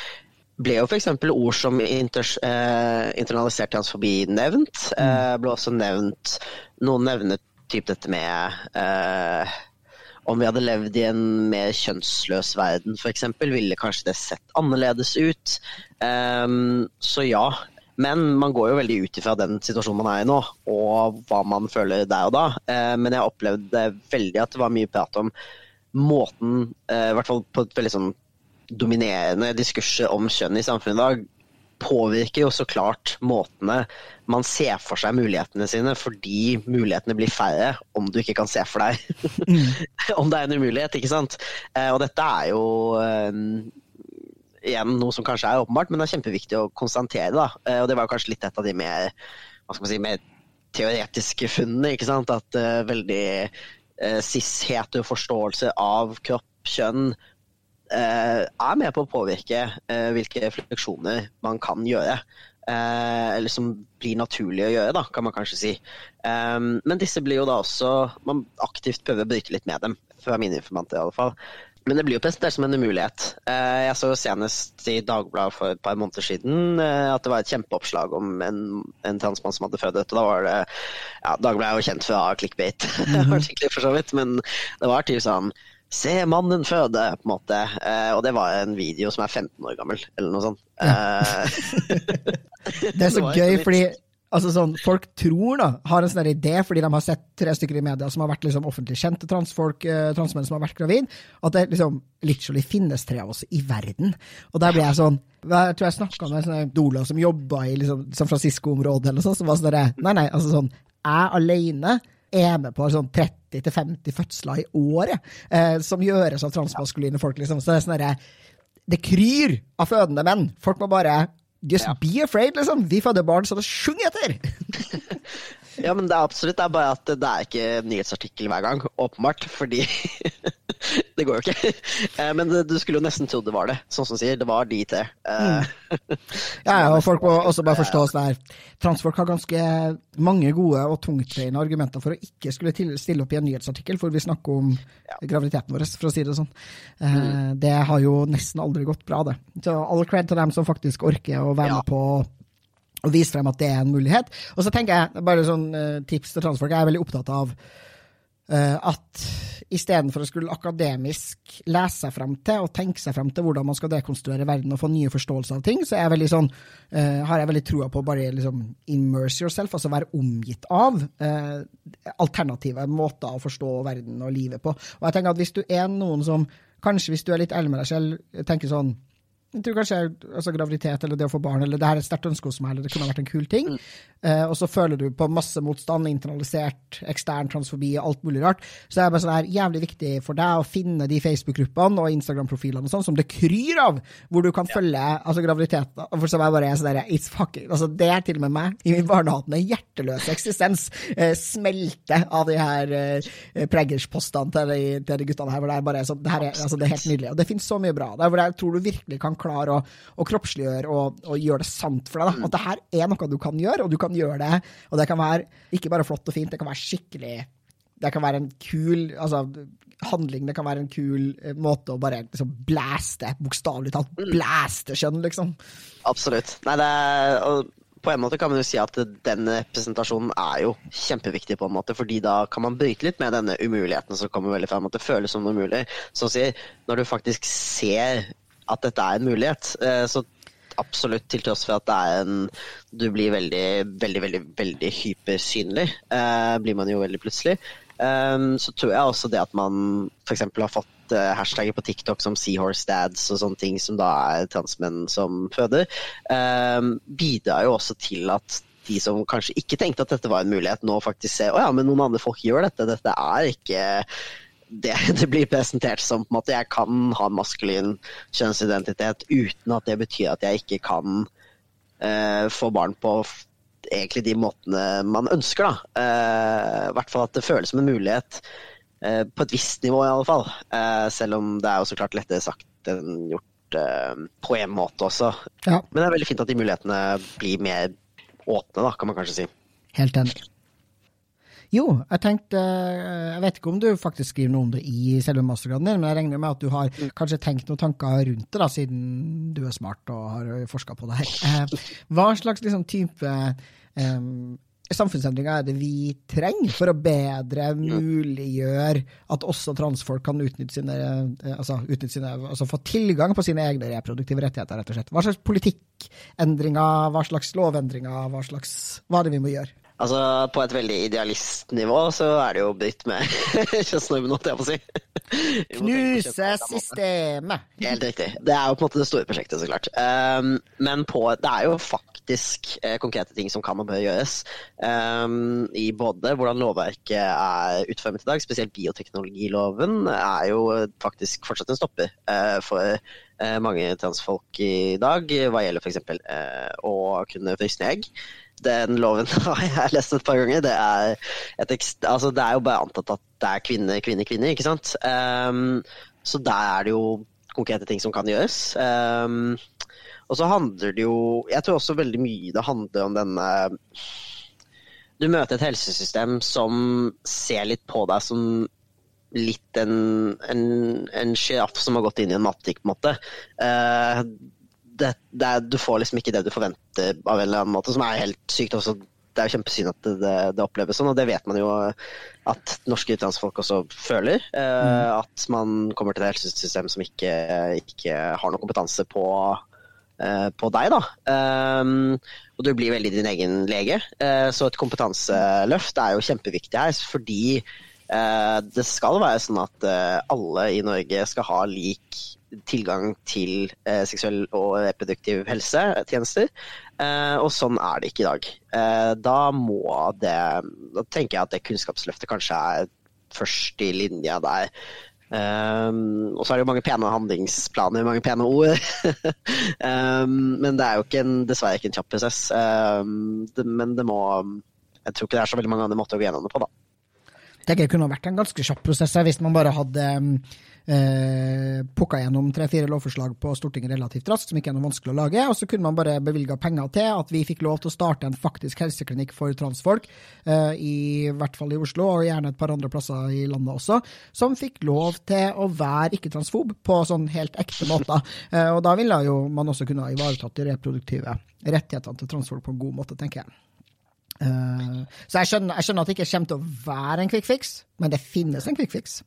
ble jo f.eks. ord som inter, internalisert transfobi nevnt. Mm. ble også nevnt Noen nevner typ dette med om vi hadde levd i en mer kjønnsløs verden f.eks., ville kanskje det sett annerledes ut. Um, så ja. Men man går jo veldig ut ifra den situasjonen man er i nå, og hva man føler der og da. Uh, men jeg opplevde veldig at det var mye prat om måten, uh, i hvert fall på et veldig sånn dominerende diskurser om kjønn i samfunnet i dag, påvirker jo så klart måtene man ser for seg mulighetene sine, fordi mulighetene blir færre om du ikke kan se for deg om det er en umulighet, ikke sant. Eh, og dette er jo eh, igjen noe som kanskje er åpenbart, men det er kjempeviktig å konstatere. da. Eh, og det var kanskje litt et av de mer, hva skal man si, mer teoretiske funnene. ikke sant? At uh, veldig uh, cis forståelse av kropp, kjønn, er med på å påvirke eh, hvilke refleksjoner man kan gjøre. Eh, eller som blir naturlig å gjøre, da, kan man kanskje si. men disse blir jo da også Man aktivt prøver å bryte litt med dem, fra mine informanter i alle fall. Men det blir jo presentert som en umulighet. Jeg så jo senest i Dagbladet for et par måneder siden at det var et kjempeoppslag om en, en transmann som hadde født. Og da var det ja, Dagbladet er jo kjent fra clickbait, mm -hmm. for så vidt, men det var typ sånn Se mannen føde, på en måte. Eh, og det var en video som er 15 år gammel, eller noe sånt. Ja. Eh, det er så det gøy, fordi altså sånn, folk tror, da, har en sånn idé fordi de har sett tre stykker i media som har vært liksom, offentlig kjente transfolk, eh, transmenn som har vært gravid, at det liksom literally finnes tre av oss i verden. Og der blir jeg sånn Jeg tror jeg snakka med en sånn doula som jobba i liksom, San Francisco-området, eller sånn, som var sånn Nei, nei, altså sånn Jeg alene er med på sånn 30-50 fødsler i året eh, som gjøres av transmaskuline folk. Liksom. Så det er sånn derre Det kryr av fødende menn. Folk må bare Just ja. be afraid, liksom. Vi føder barn så det synger etter! ja, men det er absolutt. Det er bare at det er ikke nyhetsartikkel hver gang, åpenbart. Fordi det går jo ikke. Eh, men du skulle jo nesten trodd det var det. Sånn som sier, det var de tre. Eh, mm. ja, og folk må også bare forstå oss der. Transfolk har ganske mange gode og tungtveiende argumenter for å ikke skulle stille opp i en nyhetsartikkel hvor vi snakker om ja. graviditeten vår, for å si det sånn. Eh, mm. Det har jo nesten aldri gått bra, det. Så all cred til dem som faktisk orker å være med på og vise frem at det er en mulighet. Og så tenker jeg, bare sånn tips til transfolk, jeg er veldig opptatt av uh, at istedenfor å skulle akademisk lese seg frem til og tenke seg frem til hvordan man skal dekonstruere verden og få nye forståelser av ting, så jeg sånn, uh, har jeg veldig trua på å bare liksom immerse yourself, altså være omgitt av uh, alternative måter å forstå verden og livet på. Og jeg tenker at hvis du er noen som kanskje hvis du er litt ærlig med deg selv, tenker sånn jeg tror kanskje altså, graviditet eller det å få barn eller det her er et sterkt ønske hos meg, eller det kunne vært en kul ting. Mm. Eh, og så føler du på masse motstand, internalisert, ekstern transfobi og alt mulig rart. Så det er bare sånn her jævlig viktig for deg å finne de Facebook-gruppene og Instagram-profilene og sånn som det kryr av, hvor du kan ja. følge altså, graviditeten. For så er bare sånn der, it's fucking, altså, Det er til og med meg i min barnehatende hjerteløse eksistens eh, smelte av de her eh, preggerspostene til, til, de guttene her. hvor Det er bare sånn, det, her er, altså, det er helt nydelig. Og det finnes så mye bra der hvor jeg tror du virkelig kan klare å, å kroppsliggjøre og, og, gjøre det sant for deg. Da. Mm. At det her er noe du kan gjøre, og du kan gjøre det. Og det kan være ikke bare flott og fint, det kan være skikkelig Det kan være en kul altså, handling, det kan være en kul eh, måte å bare liksom blæste, bokstavelig talt mm. blæste kjønn, liksom. Absolutt. Nei, det er på en måte kan man jo si at den representasjonen er jo kjempeviktig, på en måte, fordi da kan man bryte litt med denne umuligheten som kommer veldig frem. At det føles som noe Så å si, når du faktisk ser at dette er en mulighet, eh, så absolutt til tross for at det er en Du blir veldig, veldig, veldig, veldig hypersynlig, eh, blir man jo veldig plutselig. Um, så tror jeg også det at man f.eks. har fått uh, hashtagger på TikTok som Seahorse Dads og sånne ting, som da er transmenn som føder, um, bidrar jo også til at de som kanskje ikke tenkte at dette var en mulighet, nå faktisk ser å ja, men noen andre folk gjør dette. Dette er ikke det det blir presentert som. på en måte Jeg kan ha en maskulin kjønnsidentitet uten at det betyr at jeg ikke kan uh, få barn på egentlig de måtene man ønsker. da. Uh, I hvert fall at det føles som en mulighet Uh, på et visst nivå, i alle fall. Selv om det er jo så klart lettere sagt enn gjort på en måte også. Ja. Men det er veldig fint at de mulighetene blir mer åpne, da, kan man kanskje si. Helt enig. Jo, jeg tenkte Jeg vet ikke om du faktisk skriver noe om det i selve mastergraden din, men jeg regner med at du har kanskje tenkt noen tanker rundt det, da, siden du er smart og har forska på det her. Hva slags liksom, type um, samfunnsendringer er det vi trenger for å bedre muliggjøre at også transfolk kan utnytte sine, eh, altså, utnytte sine, altså få tilgang på sine egne reproduktive rettigheter, rett og slett? Hva slags politikkendringer, hva slags lovendringer, hva slags Hva er det vi må gjøre? Altså, På et veldig idealistnivå så er det jo blitt med kjønnsnormen, holdt jeg på å si. Knuse systemet. Helt riktig. Det er jo på en måte det store prosjektet, så klart. Um, men på, det er jo faktisk eh, konkrete ting som kan og bør gjøres. Um, I både hvordan lovverket er utformet i dag, spesielt bioteknologiloven, er jo faktisk fortsatt en stopper uh, for uh, mange transfolk i dag, hva gjelder f.eks. Uh, å kunne frysne egg den loven har jeg lest et par ganger. Det er, altså, det er jo bare antatt at det er kvinne, kvinne, kvinne, ikke sant. Um, så der er det jo konkrete ting som kan gjøres. Um, og så handler det jo Jeg tror også veldig mye det handler om denne Du møter et helsesystem som ser litt på deg som litt en, en, sjiraff som har gått inn i en mattik, på en måte. Uh, det, det er, du får liksom ikke det du forventer av en eller annen måte, som er helt sykt. også det er jo kjempesynd at det, det, det, oppleves sånn, og det vet man jo at norske utenlandsfolk også føler. Eh, mm. At man kommer til et helsesystem som ikke, ikke har noen kompetanse på, eh, på deg. da. Um, og du blir veldig din egen lege. Eh, så et kompetanseløft er jo kjempeviktig her, fordi eh, det skal være sånn at eh, alle i Norge skal ha lik tilgang til eh, seksuell og reproduktiv helsetjenester. Eh, og sånn er det ikke i dag. Eh, da må det Da tenker jeg at det kunnskapsløftet kanskje er først i linja der. Um, og så er det jo mange pene handlingsplaner, mange pene ord. um, men det er jo ikke en, dessverre ikke en kjapp prosess. Um, det, men det må Jeg tror ikke det er så veldig mange andre måter å gå gjennom det på, da. Det kunne vært en ganske kjapp prosess hvis man bare hadde eh, pukka gjennom tre-fire lovforslag på Stortinget relativt raskt, som ikke er noe vanskelig å lage. Og så kunne man bare bevilga penger til at vi fikk lov til å starte en faktisk helseklinikk for transfolk, eh, i hvert fall i Oslo, og gjerne et par andre plasser i landet også, som fikk lov til å være ikke-transfob på sånn helt ekte måter. Eh, og da ville jo man også kunne ha ivaretatt de reproduktive rettighetene til transfolk på en god måte, tenker jeg. Uh, så jeg skjønner, jeg skjønner, at det ikke kommer til å være en quick fix, men det finnes en quick fix.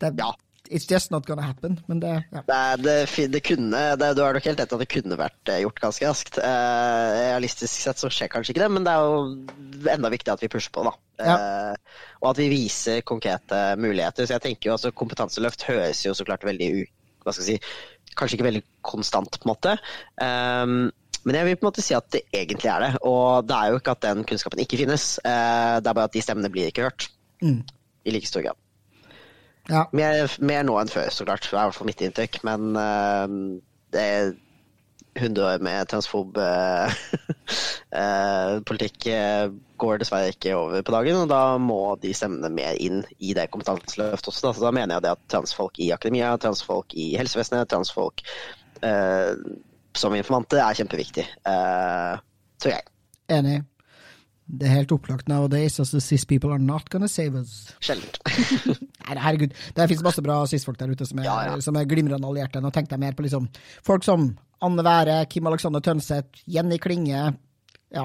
Det, ja. It's just not gonna happen. Men det, ja. det, det, det kunne det, Du har nok helt rett at det kunne vært eh, gjort ganske raskt. Eh, realistisk sett så skjer kanskje ikke det, men det er jo enda viktig at vi pusher på, da. Ja. Eh, og at vi viser konkrete muligheter. Så jeg tenker jo altså Kompetanseløft høres jo så klart veldig hva skal jeg si, Kanskje ikke veldig konstant, på en måte. Um, men jeg vil på en måte si at det egentlig er det. Og det er jo ikke at den kunnskapen ikke finnes. Uh, det er bare at de stemmene blir ikke hørt. Mm. I like stor grad. Ja. Mer, mer, nå enn før, så klart. Det er i hvert fall mitt inntrykk. Men uh, det er 100 år med transfob uh, politikk går dessverre ikke over på dagen. Og da må de stemmene mer inn i det kompetanseløftet også. Da. Så da mener jeg det at transfolk i akademia, transfolk i helsevesenet, transfolk som informanter er kjempeviktig, tror jeg. Enig. Det er helt opplagt nowadays. Altså, cis people are not gonna save us. Sjeldent. Nei, herregud. Det fins masse bra cis-folk der ute som er, ja, ja. Som er glimrende allierte. Nå tenkte jeg mer på liksom folk som Anne Være, Kim Alexander Tønseth, Jenny Klinge, ja,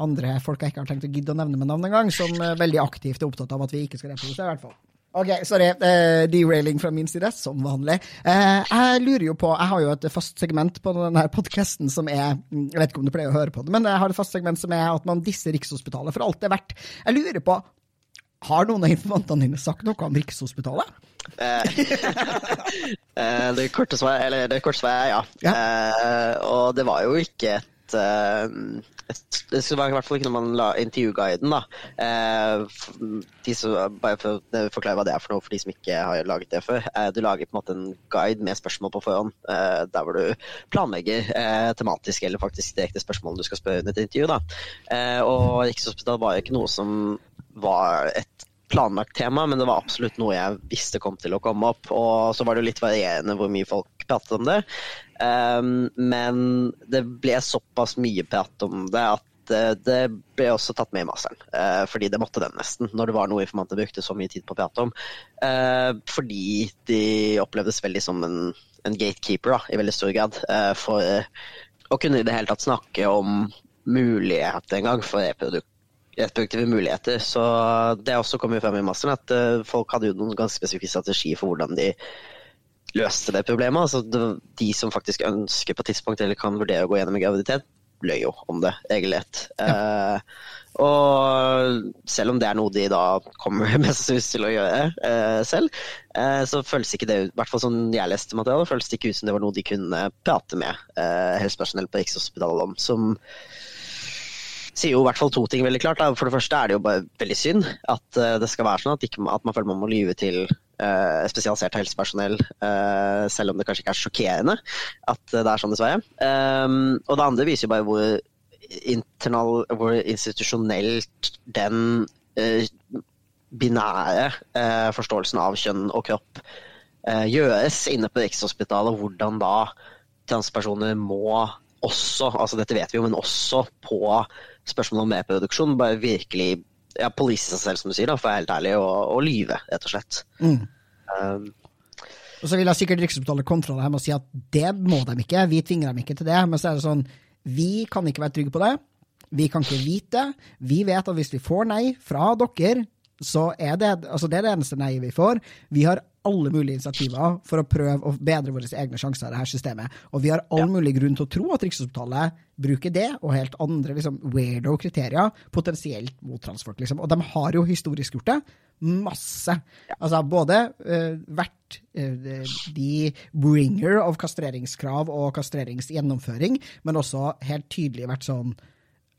andre folk jeg ikke har tenkt å gidde å nevne med navn engang, som er veldig aktivt er opptatt av at vi ikke skal reprodusere, i hvert fall. Ok, sorry. Uh, derailing fra min side, som vanlig. Uh, jeg lurer jo på Jeg har jo et fast segment på denne podkasten som er Jeg vet ikke om du pleier å høre på det, men jeg har et fast segment som er at man disser Rikshospitalet for alt det er verdt. Jeg lurer på Har noen av informantene dine sagt noe om Rikshospitalet? det korte svaret, eller det korte svaret er ja. ja. og det var jo ikke et det var i hvert fall ikke når man la intervjuguiden, da. Eh, som, bare for å forklare hva det er for noe for de som ikke har laget det før. Eh, du lager på en måte en guide med spørsmål på forhånd, eh, der hvor du planlegger eh, tematisk eller faktisk direkte spørsmål du skal spørre under et intervju. da. Eh, og Rikshospitalet var ikke noe som var et planlagt tema, men det var absolutt noe jeg visste kom til å komme opp. Og så var det litt varierende hvor mye folk pratet om det. Um, men det ble såpass mye prat om det at det ble også tatt med i masteren. Uh, fordi det måtte den nesten, når det var noe informanter brukte så mye tid på å prate om. Uh, fordi de opplevdes veldig som en, en gatekeeper da, i veldig stor grad. For å kunne i det hele tatt snakke om muligheter en gang for reproduktive muligheter. Så det også kom jo frem i masteren at folk hadde jo noen ganske spesifikke strategier for hvordan de løste det problemet. Altså, de som faktisk ønsker på tidspunkt eller kan vurdere å gå gjennom en graviditet, løy jo om det, egentlig. Ja. Eh, og selv om det er noe de da kommer mest sannsynlig til å gjøre eh, selv, eh, så føles ikke det i hvert fall sånn jeg leste materialet, føles det ikke ut som det var noe de kunne prate med eh, helsepersonell på Rikshospitalet om. som sier jo i hvert fall to ting veldig klart. For det første er det jo bare veldig synd at uh, det skal være sånn at, ikke, at man føler man må lyve til uh, spesialisert helsepersonell, uh, selv om det kanskje ikke er sjokkerende at det er sånn, dessverre. Um, og det andre viser jo bare hvor, internal, hvor institusjonelt den binære forståelsen av kjønn og kropp gjøres inne på Rikshospitalet, hvordan da transpersoner må også, altså dette vet vi jo, men også på spørsmålet om reproduksjon bare virkelig ja, police seg selv, som du sier, da, for å være helt ærlig, og, og lyve, rett og slett. Mm. Um, og så vil jeg sikkert Rikshospitalet kontra det her med å si at det må de ikke, vi tvinger dem ikke til det. Men så er det sånn, vi kan ikke være trygge på det. Vi kan ikke vite. Vi vet at hvis vi får nei fra dere, så er det, altså det er det eneste nei vi får. Vi har alle mulige initiativer for å prøve å bedre våre egne sjanser i dette systemet. Og vi har all mulig grunn til å tro at Rikshospitalet bruker det og helt andre liksom, weirdo kriterier potensielt mot transfolk. Liksom. Og de har jo historisk gjort det. Masse. Altså både uh, vært uh, de bringer of kastreringskrav og kastreringsgjennomføring, men også helt tydelig vært sånn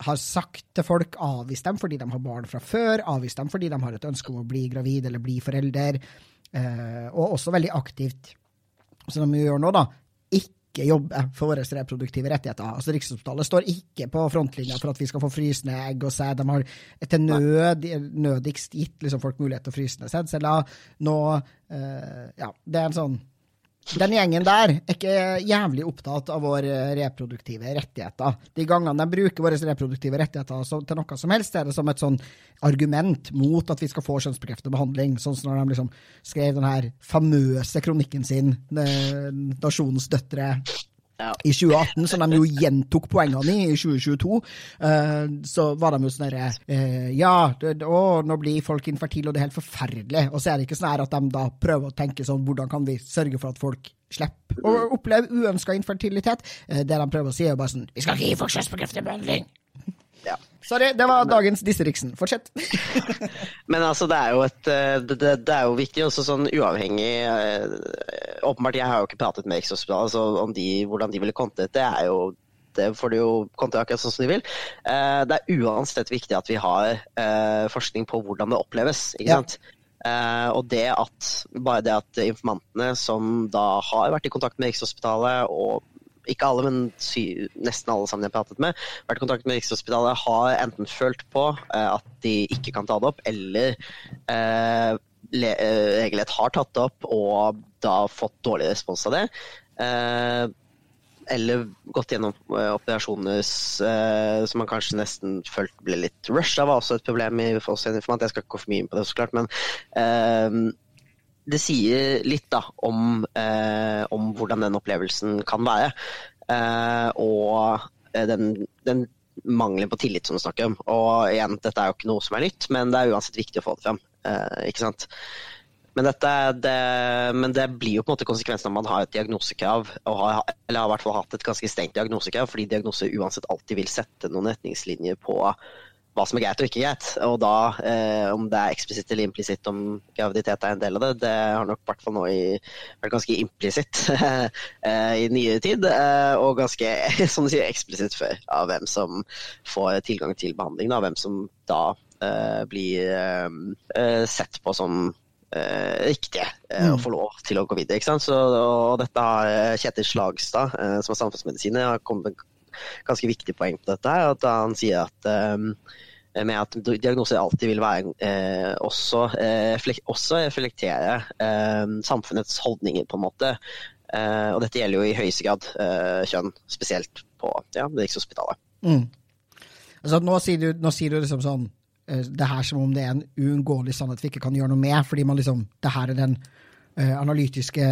har sagt til folk, avvist dem fordi de har barn fra før, avvist dem fordi de har et ønske om å bli gravid eller bli forelder. Eh, og også veldig aktivt, som de gjør nå, da, ikke jobbe for våre reproduktive rettigheter. Altså Rikshospitalet står ikke på frontlinja for at vi skal få frysende egg og sæd. De har til nød, nødigst gitt liksom, folk mulighet til å fryse ned sædceller. Nå uh, Ja, det er en sånn den gjengen der er ikke jævlig opptatt av våre reproduktive rettigheter. De gangene de bruker våre reproduktive rettigheter til noe som helst, er det som et sånn argument mot at vi skal få kjønnsbekreftende behandling. Sånn som når de liksom skrev den her famøse kronikken sin, 'Nasjonens døtre', i 2018, som de jo gjentok poengene i i 2022, uh, så var de jo sånn herre uh, Ja, det, å, nå blir folk infertile, og det er helt forferdelig. Og så er det ikke sånn at de da prøver å tenke sånn Hvordan kan vi sørge for at folk slipper å oppleve uønska infertilitet? Uh, det de prøver å si, er jo bare sånn Vi skal ikke gi folk kjønnsbekreftende behandling! Ja. Sorry, det var dagens Disseriksen. Fortsett. Men altså, det er jo, et, eh, det, det er jo viktig, også sånn uavhengig eh, Åpenbart, jeg har jo ikke pratet med Rikshospitalet, så om de, hvordan de ville kontet. det, er jo det får de jo kontra akkurat sånn som de vil. Eh, det er uansett viktig at vi har forskning på hvordan det oppleves. ikke sant? og det at, bare det at informantene som da har vært i kontakt med Rikshospitalet og ikke alle, men sy, nesten alle sammen jeg har pratet med, vært i kontakt med Rikshospitalet, har enten følt på eh, at de ikke kan ta det opp, eller eh, eh regelrett har tatt det opp og da fått dårlig respons av det. Eh, eller gått gjennom eh, operasjoner eh, som man kanskje nesten følte ble litt rusha, var også et problem i oss informant. Jeg skal ikke gå for mye inn på det, så klart, men det sier litt da, om, eh, om, hvordan den opplevelsen kan være. Eh, og eh, den, den, mangelen på tillit som du snakker om. Og igjen, dette er jo ikke noe som er nytt, men det er uansett viktig å få det frem. Eh, ikke sant? Men, dette, det, men det blir jo på en måte konsekvensen når man har et diagnosekrav, har, eller har i hvert fall hatt et ganske strengt diagnosekrav, fordi diagnoser uansett alltid vil sette noen retningslinjer på hva som er greit og ikke greit. Og da, eh, om det er eksplisitt eller implisitt om graviditet er en del av det, det har nok i hvert fall nå i, vært ganske implisitt eh, i nyere tid. Eh, og ganske, som du sier, eksplisitt før, av hvem som får tilgang til behandling. Da, hvem som da eh, blir eh, sett på som eh, riktige mm. å få lov til å gå videre. Ikke sant? Så, og dette har Kjetil Slagstad, som er samfunnsmedisiner, har kommet ganske viktig poeng på dette. her, at Han sier at um, med at diagnoser alltid vil være eh, også, eh, også, reflektere eh, samfunnets holdninger, på en måte. Eh, og dette gjelder jo i høyeste grad eh, kjønn, spesielt på ja, Rikshospitalet. Mm. Altså, nå sier du, nå sier du liksom sånn eh, det her som om det er en uunngåelig sannhet vi ikke kan gjøre noe med, fordi man liksom, det her er den analytiske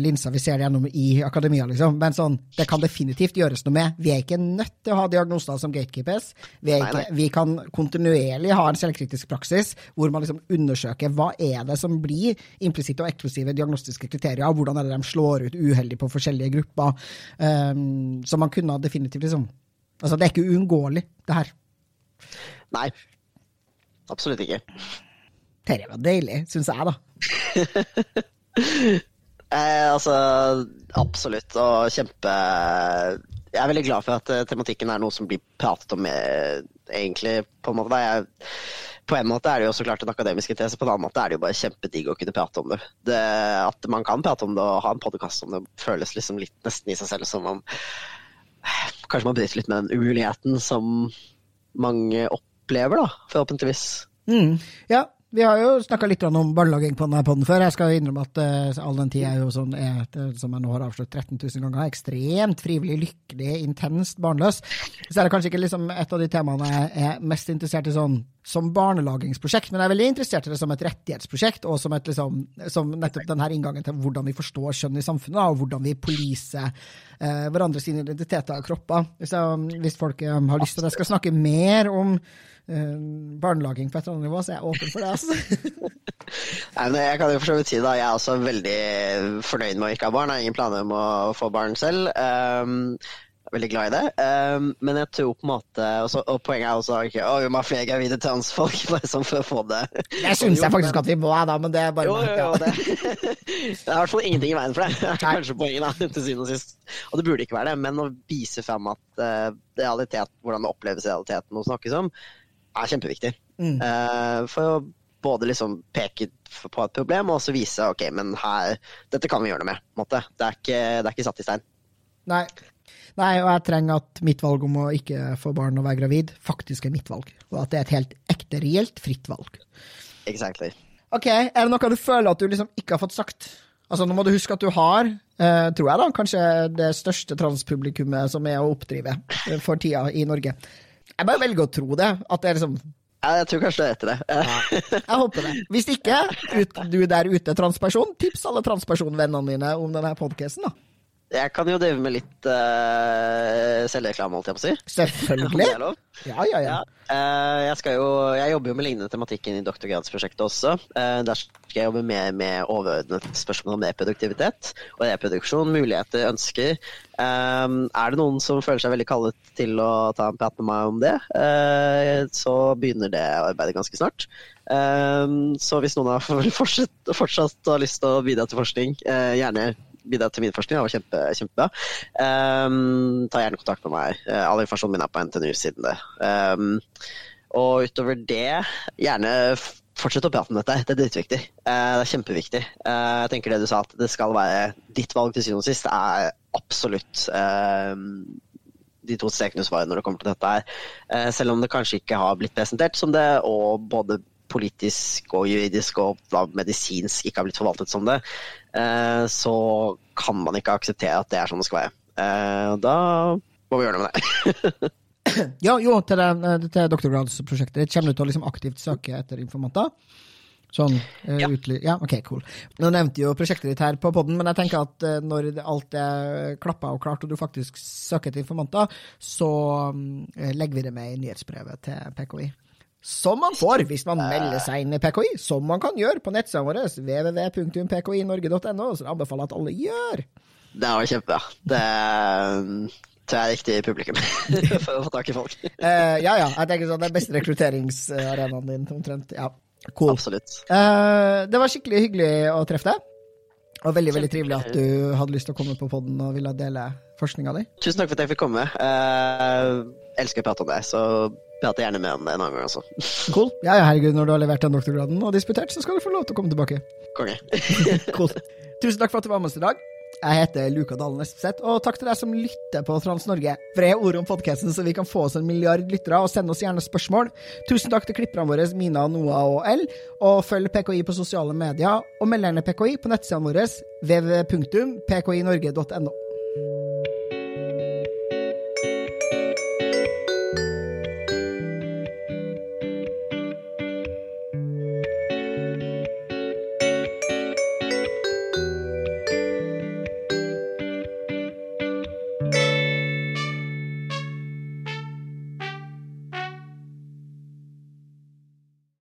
linser vi ser gjennom i akademia, liksom. Men sånn, det kan definitivt gjøres noe med. Vi er ikke nødt til å ha diagnoser som gatekeepers. Vi, ikke, nei, nei. vi kan kontinuerlig ha en selvkritisk praksis hvor man liksom undersøker hva er det som blir implisitte og eksklusive diagnostiske kriterier, og hvordan er det de slår ut uheldig på forskjellige grupper. Um, så man kunne definitivt liksom Altså, det er ikke uunngåelig, det her. Nei. Absolutt ikke. Dette var deilig, syns jeg, da. Eh, altså, absolutt. Og kjempe Jeg er veldig glad for at uh, tematikken er noe som blir pratet om med, egentlig, på en måte. Jeg, på en måte er det jo så klart en akademisk interesse, på en annen måte er det jo bare kjempedigg å kunne prate om det. det. At man kan prate om det og ha en podkast om det, føles liksom litt nesten i seg selv som om Kanskje man bryter litt med den umuligheten som mange opplever, da, forhåpentligvis. Mm. Ja, vi har jo snakka litt om barnelaging på denne poden før. Jeg skal jo innrømme at uh, all den tid jeg jo sånn, er, som jeg nå har avslørt 13 000 ganger, er ekstremt frivillig, lykkelig, intenst barnløs. Så er det kanskje ikke liksom et av de temaene jeg er mest interessert i sånn som barnelagingsprosjekt, men jeg er veldig interessert i det som et rettighetsprosjekt, og som, et, liksom, som nettopp denne inngangen til hvordan vi forstår kjønn i samfunnet, og hvordan vi poliser eh, hverandres identiteter og kropper. Hvis, jeg, hvis folk um, har lyst til at jeg skal snakke mer om barnelaging på et eller annet nivå, så jeg er åpen for det. altså. Nei, men jeg kan jo for så vidt si da, Jeg er også veldig fornøyd med å ikke ha barn. Jeg har ingen planer om å få barn selv. Um, jeg er veldig glad i det. Um, men jeg tror på en måte også, Og poenget er også ikke okay, vi må ha flere gravide transfolk bare sånn for å få det. Det syns jeg faktisk at vi må, da, men det er bare jo, jo, jo, det. det er i hvert fall ingenting i veien for det. Det er kanskje poenget, da, til syvende og sist. Og det burde ikke være det, men å vise fram at uh, realitet, hvordan det oppleves i realiteten og snakkes om, er kjempeviktig. Mm. Uh, for å både liksom peke på et problem og også vise ok, men her, dette kan vi gjøre noe med. Måte. Det, er ikke, det er ikke satt i stein. Nei. Nei, og jeg trenger at mitt valg om å ikke få barn og være gravid faktisk er mitt valg. Og at det er et helt ekte, reelt fritt valg. Exactly. Ok, Er det noe du føler at du liksom ikke har fått sagt? Altså, Nå må du huske at du har, eh, tror jeg da, kanskje det største transpublikummet som er å oppdrive eh, for tida i Norge. Jeg bare velger å tro det. At det er liksom ja, jeg tror kanskje det heter det. Ja, jeg håper det. Hvis ikke, ut, du der ute transperson, tips alle transpersonvennene dine om denne podkasten, da. Jeg kan jo drive med litt uh, selvreklame, holdt jeg på å si. Selvfølgelig. Ja, ja, ja. Uh, jeg, jo, jeg, jobber jo med lignende tematikken i doktorgradsprosjektet også. Uh, der skal jeg jobbe mer med overordnet spørsmål om reproduktivitet og reproduksjon, muligheter, ønsker. Um, er det noen som føler seg veldig kallet til å ta en prat med meg om det, uh, så begynner det arbeidet ganske snart. Um, så hvis noen har fortsatt, fortsatt har lyst til å bidra til forskning, gjerne bidra til min forskning. Det var kjempe, kjempebra. Um, ta gjerne kontakt med meg. Uh, all informasjonen min er på NTNU siden det. Um, og utover det, gjerne fortsett å prate om dette. Det er dritviktig. Uh, det er kjempeviktig. Uh, jeg tenker det du sa, at det skal være ditt valg til syvende og sist, er absolutt de to strekene du svarer når det kommer til dette her. selv om det kanskje ikke har blitt presentert som det, og både politisk og juridisk og da medisinsk ikke har blitt forvaltet som det, eh, så kan man ikke akseptere at det er sånn det skal være. Eh, da må vi gjøre noe med det. ja, jo, til, det, til doktorgradsprosjektet kommer du til å liksom aktivt søke etter informanter. Sånn eh, Ja. utly... Ja, ok, cool. Nå nevnte jo prosjektet ditt her på podden, men jeg tenker at eh, når alt er klappa og klart, og du faktisk søker etter informanter, så mm, legger vi det med i nyhetsbrevet til PKI. Som man får hvis man melder seg inn i PKI, som man kan gjøre på nettsidene våre, www.pkinorge.no, så jeg anbefaler at alle gjør. Det var kjempebra. Det tror jeg er riktig publikum for å få tak i folk. uh, ja, ja, jeg tenker sånn, det er beste rekrutteringsarenaen din, omtrent. Ja, cool. Absolutt. Uh, det var skikkelig hyggelig å treffe deg. Og veldig veldig trivelig at du hadde lyst til å komme på podden og ville dele forskninga di. Tusen takk for at jeg fikk komme. Uh, elsker å prate om det, så prater gjerne med om det en annen gang altså. Cool. Ja, ja, herregud, når du har levert den doktorgraden og disputert, så skal du få lov til å komme tilbake. Konge. Cool. Tusen takk for at du var med oss i dag. Jeg heter Luka Dalen Espeseth, og takk til deg som lytter på Trans-Norge. Fred ord om podkasten, så vi kan få oss en milliard lyttere, og send oss gjerne spørsmål. Tusen takk til klipperne våre Mina, Noah og L, og følg PKI på sosiale medier, og meld gjerne PKI på nettsidene våre www.pkinorge.no.